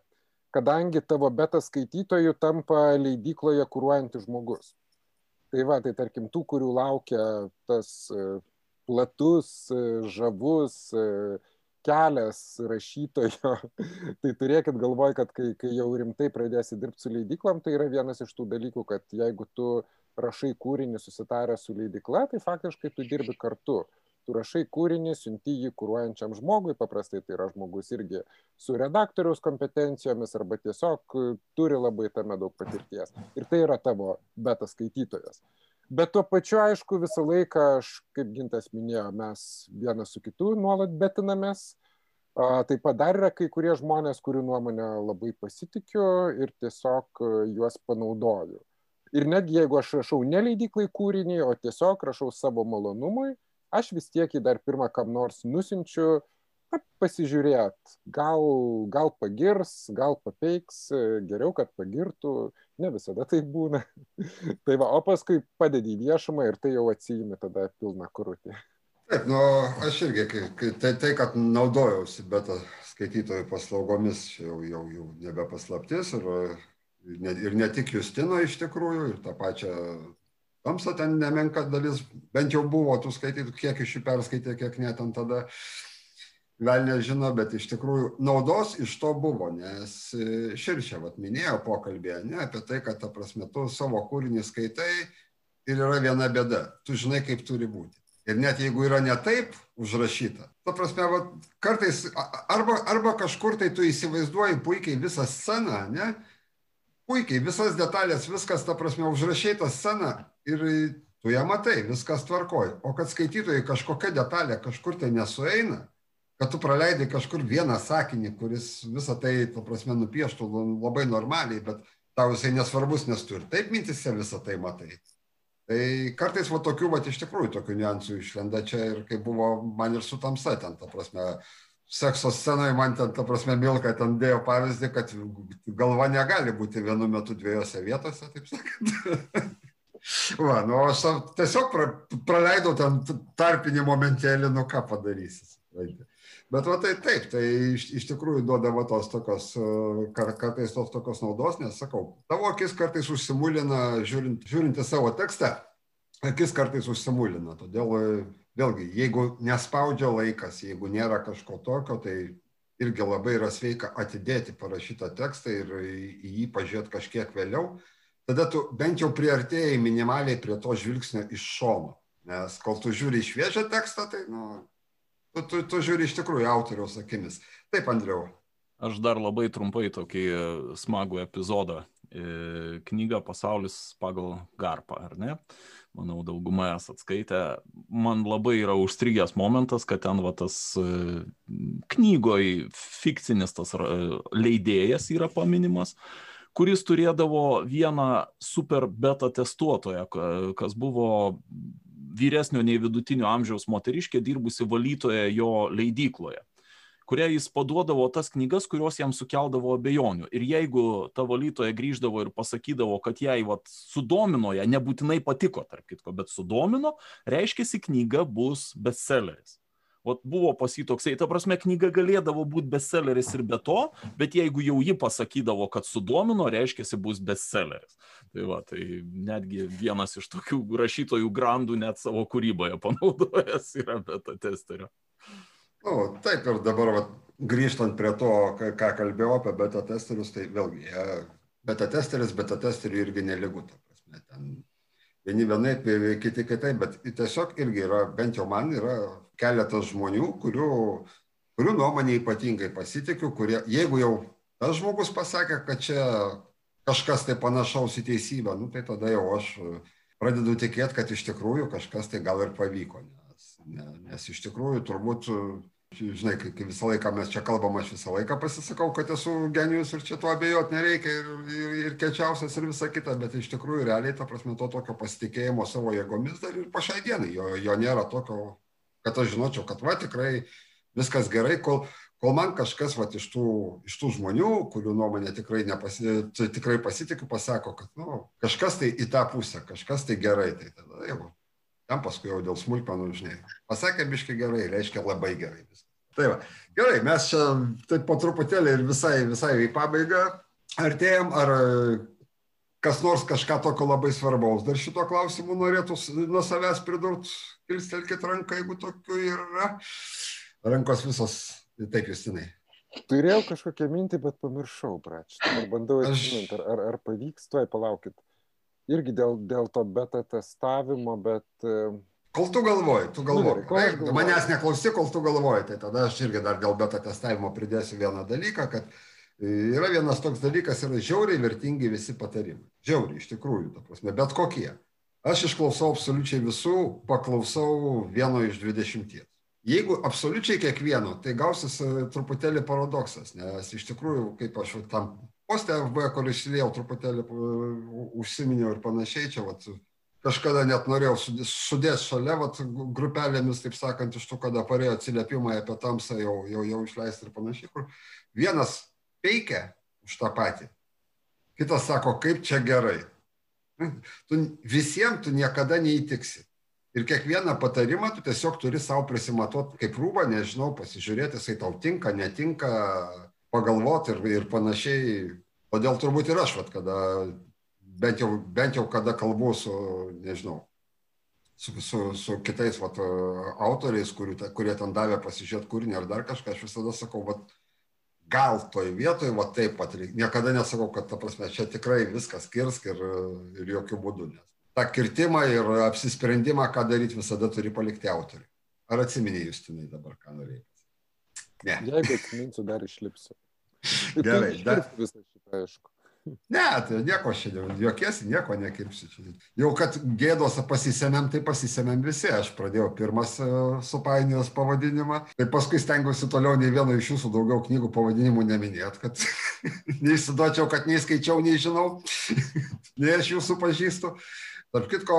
kadangi tavo beta skaitytojų tampa leidykloje kūruojantis žmogus tai va tai tarkim tų kurių laukia tas e, platus e, žavus e, kelias rašytojo <laughs> tai turėkit galvoj kad kai kai jau rimtai pradėsi dirbt su leidyklom tai yra vienas iš tų dalykų kad jeigu tu rašai kūrinį susitaręs su leidykla tai faktiškai tu dirbi kartu tu rašai kūrinį, siunti jį kūruojančiam žmogui, paprastai tai yra žmogus irgi su redaktoriaus kompetencijomis arba tiesiog e, turi labai tame daug patirties. Ir tai yra tavo beta skaitytojas. Bet tuo pačiu, aišku, visą laiką, aš, kaip Gintas minėjo, mes vienas su kitu nuolat betinamės. Taip pat dar yra kai kurie žmonės, kurių nuomonę labai pasitikiu ir tiesiog e, juos panaudoju. Ir netgi jeigu aš rašau ne leidyklai kūrinį, o tiesiog rašau savo malonumui, aš vis tiek jį dar pirmą kam nors nusinčiu, na, pasižiūrėt, gal, gal pagirs, gal papeiks, geriau, kad pagirtų, ne visada tai būna. <laughs> tai va, o paskui padedi į viešumą ir tai jau atsijimi tada pilną krūtį. Taip, nu, aš irgi, kai, tai, tai, kad naudojausi beta skaitytojų paslaugomis, jau, jau, jau nebe paslaptis ir, ne, ir ne tik Justino iš tikrųjų, ir tą pačią tamsa ten nemenka dalis, bent jau buvo tų skaitytų, kiek iš jų perskaitė, kiek ne ten tada, gal nežino, bet iš tikrųjų naudos iš to buvo, nes e, Širčia vat, minėjo pokalbėje ne, apie tai, kad ta prasme tu savo kūrinį skaitai ir yra viena bėda, tu žinai, kaip turi būti. Ir net jeigu yra ne taip užrašyta, ta prasme, vat, kartais arba, arba kažkur tai tu įsivaizduoji puikiai visą sceną, ne, puikiai, visas detalės, viskas, ta prasme, užrašai tą sceną ir tu ją matai, viskas tvarkoji. O kad skaitytojai kažkokia detalė kažkur tai nesueina, kad tu praleidai kažkur vieną sakinį, kuris visą tai, ta prasme, nupieštų labai normaliai, bet tau jisai nesvarbus, nes tu ir taip mintise visą tai matai. Tai kartais va tokių, va iš tikrųjų, tokių niuansų išlenda čia ir kaip buvo man ir su tamsa ten, ta prasme, sekso scenoje man ten, ta prasme, Milka ten dėjo pavyzdį, kad galva negali būti vienu metu dviejose vietose, taip sakant. <laughs> Va, nu, aš tiesiog pra, praleidau ten tarpinį momentėlį, nu ką padarysi. Bet va tai taip, tai iš, iš tikrųjų duodavo tos tokios, kar, kartais tos tokios naudos, nes sakau, tavo akis kartais užsimulina, žiūrint, žiūrint į savo tekstą, akis kartais užsimulina. Todėl vėlgi, jeigu nespaudžia laikas, jeigu nėra kažko tokio, tai irgi labai yra sveika atidėti parašytą tekstą ir į jį pažiūrėti kažkiek vėliau, tada tu bent jau priartėjai minimaliai prie to žvilgsnio iš šono. Nes kol tu žiūri į šviežią tekstą, tai nu, tu, tu, tu žiūri iš tikrųjų autoriaus akimis. Taip, Andriau. Aš dar labai trumpai tokį smagų epizodą. E, knyga Pasaulis pagal Garpą, ar ne? Manau, dauguma esat skaitę. Man labai yra užstrigęs momentas, kad ten va tas e, knygoj fikcinis tas e, leidėjas yra paminimas kuris turėdavo vieną super beta testuotoją, kas buvo vyresnio nei vidutinio amžiaus moteriškė dirbusi valytoje jo leidykloje kuria jis paduodavo tas knygas, kurios jam sukeldavo abejonių. Ir jeigu ta valytoja grįždavo ir pasakydavo, kad jai vat, sudomino, ją nebūtinai patiko, tarp kitko, bet sudomino, reiškia, knyga bus bestselleris. Vat buvo pas jį toksai, ta prasme, knyga galėdavo būti bestselleris ir be to, bet jeigu jau ji pasakydavo, kad sudomino, reiškia, bus bestselleris. Tai va, tai netgi vienas iš tokių rašytojų grandų net savo kūryboje panaudojęs yra beta testerio. Nu, taip ir dabar va, grįžtant prie to, ką kalbėjau apie beta testerius, tai vėlgi, beta testeris, beta testerių irgi neligu, ta prasme, ten vieni vienaip, kiti kitaip, bet tiesiog irgi yra, bent jau man yra keletas žmonių, kurių, kurių nuomonė ypatingai pasitikiu, kurie, jeigu jau tas žmogus pasakė, kad čia kažkas tai panašaus į teisybę, nu, tai tada jau aš pradedu tikėti, kad iš tikrųjų kažkas tai gal ir pavyko. Nes, ne, nes iš tikrųjų turbūt, žinai, kai, kai visą laiką mes čia kalbam, aš visą laiką pasisakau, kad esu genijus ir čia tuo abejot nereikia ir, ir, kečiausias ir visa kita, bet iš tikrųjų realiai, ta prasme, to tokio pasitikėjimo savo jėgomis dar ir po šiai dienai, jo, jo nėra tokio, kad aš žinočiau, kad va tikrai viskas gerai, kol, kol man kažkas va, iš, tų, iš tų žmonių, kurių nuomonė tikrai, nepasi, tikrai pasitikiu, pasako, kad nu, kažkas tai į tą pusę, kažkas tai gerai, tai tada jau, tam paskui jau dėl smulkmenų, žinai, pasakė biškai gerai, reiškia labai gerai. Tai va, gerai, mes čia taip po truputėlį ir visai, visai į pabaigą artėjom, ar kas nors kažką tokio labai svarbaus dar šito klausimu norėtų nuo savęs pridurt, kilstelkit ranką, jeigu tokių yra. Rankos visos, taip, Justinai. Turėjau kažkokią mintį, bet pamiršau pračį. Ar bandau atsiminti, ar, ar, ar pavyks, tuoj palaukit. Irgi dėl, dėl to beta testavimo, bet... Kol tu galvoji, tu galvoji. Nu, galvoju. Manęs neklausi, kol tu galvoji, tai tada aš irgi dar dėl beta testavimo pridėsiu vieną dalyką, kad uh, Yra vienas toks dalykas, yra žiauriai vertingi visi patarimai. Žiauriai, iš tikrųjų, ta prasme, bet kokie. Aš išklausau absoliučiai visų, paklausau vieno iš dvidešimties. Jeigu absoliučiai kiekvieno, tai gausis e, truputėlį paradoksas, nes iš tikrųjų, kaip aš tam postė FB, kur išlėjau truputėlį, e, užsiminiau ir panašiai, čia vat, kažkada net norėjau sudėti šalia vat, grupelėmis, taip sakant, iš tų, kada parėjo atsiliepimai apie tamsą jau, jau, jau išleisti ir panašiai, kur vienas peikia už tą patį. Kitas sako, kaip čia gerai. Tu, visiems tu niekada neįtiksi. Ir kiekvieną patarimą tu tiesiog turi savo prisimatuoti kaip rūbą, nežinau, pasižiūrėti, jisai tau tinka, netinka, pagalvoti ir, ir panašiai. Todėl turbūt ir aš, vat, kada, bent jau, bent jau kada kalbu su, nežinau, su, su, su kitais vat, autoriais, kurių, kurie ten davė pasižiūrėti kūrinį ar dar kažką, aš visada sakau, vat, gal toj vietoj, va taip pat reikia. Niekada nesakau, kad, ta prasme, čia tikrai viskas kirsk ir, ir jokių būdų. Nes tą kirtimą ir apsisprendimą, ką daryti, visada turi palikti autoriui. Ar atsiminėjai, Justinai, dabar, ką norėjai? Ne. Jeigu atsiminsiu, dar išlipsiu. Gerai, <laughs> dar. Visą aišku. Ne, tai nieko šiandien, jokiesi, nieko nekirpsi. Jau kad gėdos pasisėmėm, tai pasisėmėm visi. Aš pradėjau pirmas e, supainijos pavadinimą, tai paskui stengiuosi toliau nei vieno iš jūsų daugiau knygų pavadinimų neminėt, kad <laughs> neįsiduočiau, kad nei skaičiau, nei žinau, <laughs> nei aš jūsų pažįstu. Tarp kitko,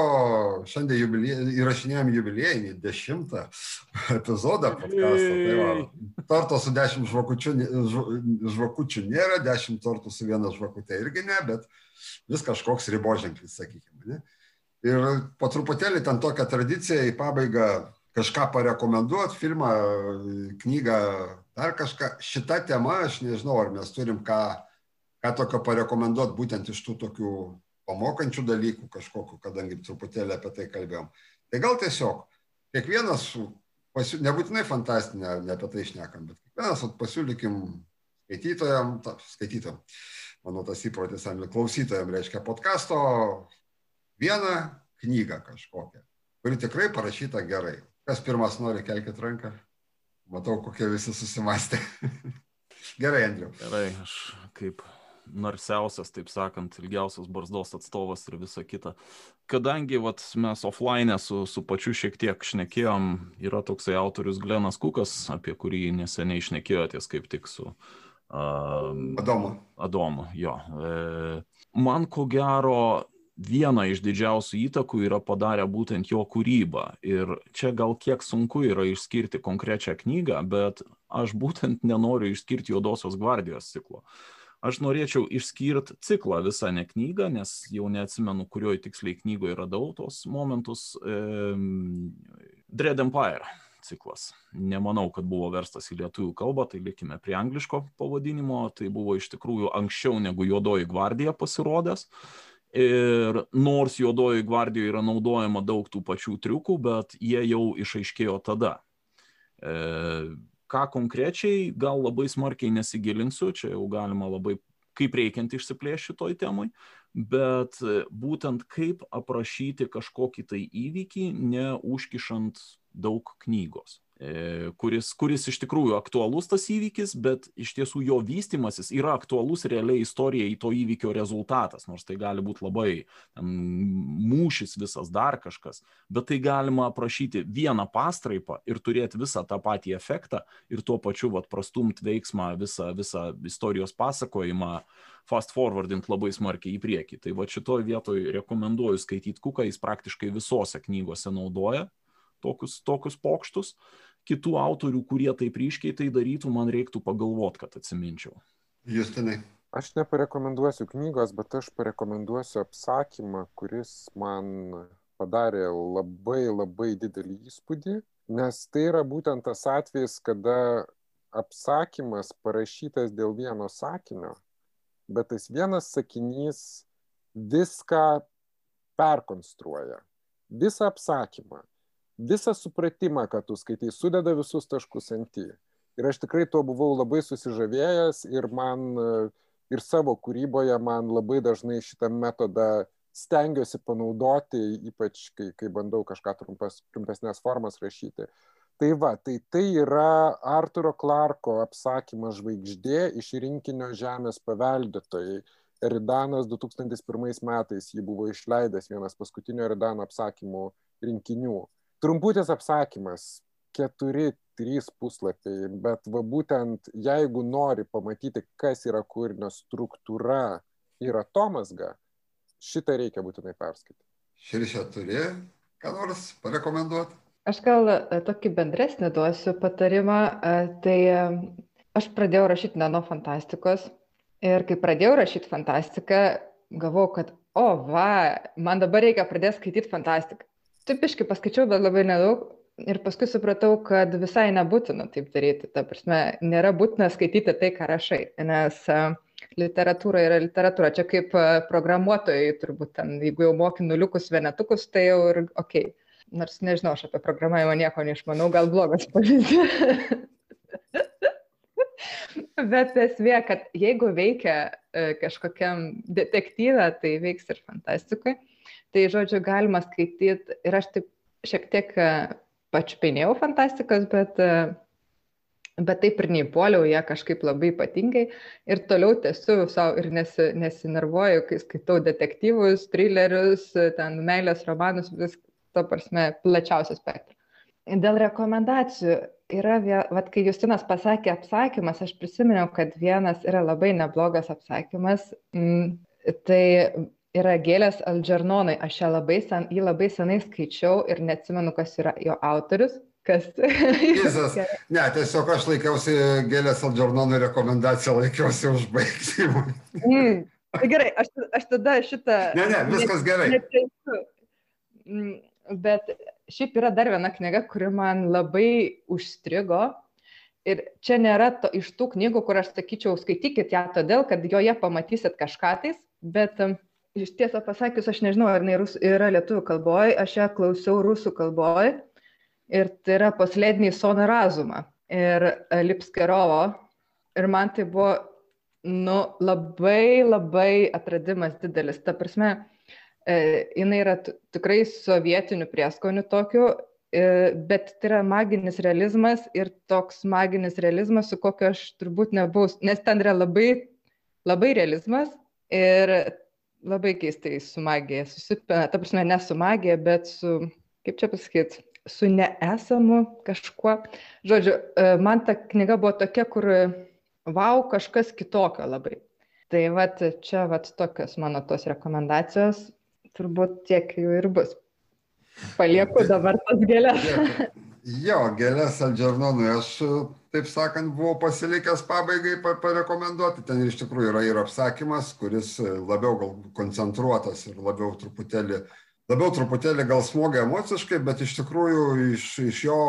šiandien jubilie, įrašinėjom jubiliejinį dešimtą epizodą podcast'o. Tai va, torto su dešimt žvakučių, žvakučių nėra, dešimt tortų su viena žvakutė irgi ne, bet vis kažkoks riboženklis, sakykime. Ne? Ir po truputėlį ten tokia tradicija į pabaigą kažką parekomenduot, filmą, knygą, dar kažką. Šitą temą aš nežinau, ar mes turim ką, ką tokio parekomenduot būtent iš tų tokių pamokančių dalykų kažkokiu, kadangi truputėlį apie tai kalbėjom. Tai gal tiesiog kiekvienas, pasiū, nebūtinai fantastinė, ne apie tai išnekam, bet kiekvienas pasiūlykim skaitytojam, ta, skaitytojam, mano tas įprotis, klausytojam reiškia podkasto vieną knygą kažkokią, kuri tikrai parašyta gerai. Kas pirmas nori, kelkite ranką. Matau, kokie visi susimastė. <laughs> Gerai, Andriu. Gerai, aš kaip narsiausias, taip sakant, ilgiausias barzdos atstovas ir visa kita. Kadangi vat, mes offline su, su pačiu šiek tiek šnekėjom, yra toksai autorius Glenas Kukas, apie kurį neseniai šnekėjotės kaip tik su uh, Adomu. Adomu, jo. E, man ko gero vieną iš didžiausių įtakų yra padarę būtent jo kūryba. Ir čia gal kiek sunku yra išskirti konkrečią knygą, bet aš būtent nenoriu išskirti Juodosios gvardijos ciklo. Aš norėčiau išskirti ciklą visą ne knygą, nes jau neatsimenu, kurioje tiksliai knygoje radau tos momentus. Dread Empire ciklas. Nemanau, kad buvo verstas į lietuvių kalbą, tai likime prie angliško pavadinimo. Tai buvo iš tikrųjų anksčiau negu Juodoji gvardija pasirodęs. Ir nors juodoji gvardijoje yra naudojama daug tų pačių triukų, bet jie jau išaiškėjo tada. E, ką konkrečiai, gal labai smarkiai nesigilinsiu, čia jau galima labai kaip reikiant išsiplėšti šitoj temai, bet būtent kaip aprašyti kažkokį tai įvykį, neužkišant daug knygos. E, kuris, kuris iš tikrųjų aktualus tas įvykis, bet iš tiesų jo vystimasis yra aktualus realiai istorijai to įvykio rezultatas, nors tai gali būti labai mūšis visas dar kažkas, bet tai galima aprašyti vieną pastraipą ir turėti visą tą patį efektą ir tuo pačiu vat, prastumti veiksmą, visą, visą istorijos pasakojimą fast forwardint labai smarkiai į priekį. Tai va šitoje vietoje rekomenduoju skaityti Kuką, jis praktiškai visose knygose naudoja tokius, tokius pokštus kitų autorių, kurie taip ryškiai tai darytų, man reiktų pagalvoti, kad atsiminčiau. Justinai. Aš neparekomenduosiu knygos, bet aš parekomenduosiu apsakymą, kuris man padarė labai labai didelį įspūdį, nes tai yra būtent tas atvejis, kada apsakymas parašytas dėl vieno sakinio, bet tas vienas sakinys viską perkonstruoja. Visą apsakymą visą supratimą, ką tu skaitai, sudeda visus taškus ant į. Ir aš tikrai tuo buvau labai susižavėjęs ir man ir savo kūryboje man labai dažnai šitą metodą stengiuosi panaudoti, ypač kai, kai bandau kažką trumpas, trumpesnės formas rašyti. Tai va, tai tai yra Arturo Clarko apsakymas žvaigždė iš rinkinio Žemės paveldėtojai. Eridanas 2001 metais jį buvo išleidęs vienas paskutinio Eridano apsakymų rinkinių trumputis apsakymas keturi trys puslapiai bet va būtent jeigu nori pamatyti kas yra kūrinio struktūra ir atomazga šitą reikia būtinai perskaityti širšė turi ką nors parekomenduot Aš gal e, tokį bendresnį duosiu patarimą. E, tai e, aš pradėjau rašyti nano fantastikos ir kai pradėjau rašyti fantastiką, galvojau, kad, o va, man dabar reikia pradėti skaityti fantastiką tipiškai paskaičiau, bet labai nedaug. Ir paskui supratau, kad visai nebūtina taip daryti. Ta prasme, nėra būtina skaityti tai, ką rašai, nes literatūra yra literatūra. Čia kaip programuotojai, turbūt ten, jeigu jau moki nuliukus vienetukus, tai jau ir ok. Nors nežinau, aš apie programavimą nieko neišmanau, gal blogas pavyzdys. <laughs> Bet esmė, kad jeigu veikia kažkokiam detektyvė, tai veiks ir fantastikui. Tai, žodžiu, galima skaityti ir aš taip šiek tiek e, pačiupinėjau fantastikos, bet, e, bet taip ir neįpoliau ją kažkaip labai ypatingai ir toliau tęsiu savo ir nesi, nesinervuoju, kai skaitau detektyvus, thrillerius, ten meilės romanus, vis to prasme plačiausias spektras. Dėl rekomendacijų yra, vat, kai Justinas pasakė apsakymas, aš prisiminiau, kad vienas yra labai neblogas apsakymas. Mm, tai yra gėlės Aldžernonai. Aš ją labai, sen, jį labai senai skaičiau ir neatsimenu, kas yra jo autorius. Kas? Jėzus. <laughs> Ne, tiesiog aš laikiausi gėlės Aldžernonai rekomendaciją, laikiausi užbaigti. Mm. Tai gerai, aš, aš tada šitą... Ne, ne, viskas gerai. Neteisiu. Mm, bet šiaip yra dar viena knyga, kuri man labai užstrigo. Ir čia nėra to, iš tų knygų, kur aš sakyčiau, skaitykit ją todėl, kad joje pamatysit kažką tais, bet um, iš tiesą pasakius, aš nežinau, ar jinai rus, yra lietuvių kalboje, aš ją klausiau rusų kalboje ir tai yra poslednį Sona Razumą ir Lipskerovo. Ir man tai buvo, nu, labai labai atradimas didelis. Ta prasme, e, jinai yra tikrai sovietinių prieskonių tokių E, bet tai yra maginis realizmas ir toks maginis realizmas, su kokiu aš turbūt nebuvau, nes ten yra labai, labai realizmas ir labai keistai su magija susipina, ta prasme, ne su magija, bet su, kaip čia pasakyti, su neesamu kažkuo. Žodžiu, e, man ta knyga buvo tokia, kur, wow, kažkas kitokio labai. Tai vat, čia vat tokios mano tos rekomendacijos, turbūt tiek jų ir bus. Palieku dabar tas gėlės. Jo, gėlės Aldžernonui aš, taip sakant, buvau pasilikęs pabaigai parekomenduoti. Ten iš tikrųjų yra ir apsakymas, kuris labiau gal koncentruotas ir labiau truputėlį, labiau truputėlį gal smogia emociškai, bet iš tikrųjų iš, iš jo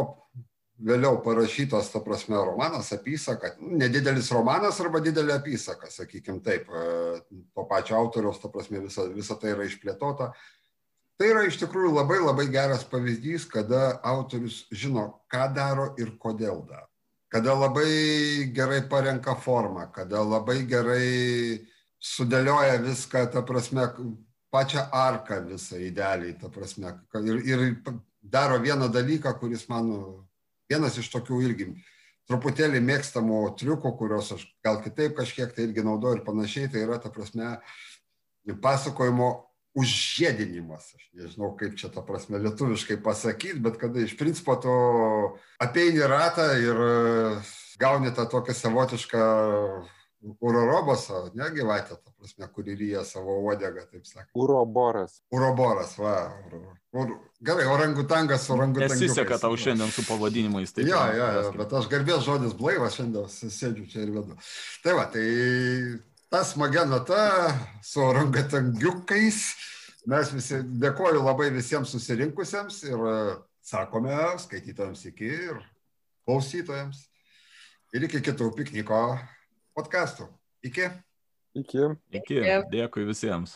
vėliau parašytas, ta prasme, romanas, apysaka, nedidelis romanas arba didelė apysaka, sakykim taip, to pačio autoriaus, ta prasme, visa, visa tai yra išplėtota. Tai yra iš tikrųjų labai labai geras pavyzdys kada autorius žino ką daro ir kodėl daro kada labai gerai parenka formą kada labai gerai sudėlioja viską ta prasme pačią arką visą idealiai ta prasme ir, ir daro vieną dalyką kuris man vienas iš tokių irgi truputėlį mėgstamų triukų kuriuos aš gal kitaip kažkiek tai irgi naudoju ir panašiai tai yra ta prasme pasakojimo užžiedinimas, aš nežinau, kaip čia tą prasme lietuviškai pasakyti, bet kada iš principo tu apeini ratą ir e, gauni tą tokią savotišką urorobosą, ne gyvatę, ta prasme, kuri ryja savo uodegą, taip sakant. Uroboras. Uroboras, va. Ur... Gerai, orangutangas, orangutangas. Nesiseka tau šiandien su pavadinimais. Tai jo, jo, jo, bet aš garbės žodis blaivas šiandien sėdžiu čia ir vedu. Tai va, tai ta smagia nata su orangatangiukais. Mes visi dėkoju labai visiems susirinkusiems ir e, sakome skaitytojams iki ir klausytojams. Ir iki kitų pikniko podkastų. Iki. Iki. Iki. Dėkui visiems.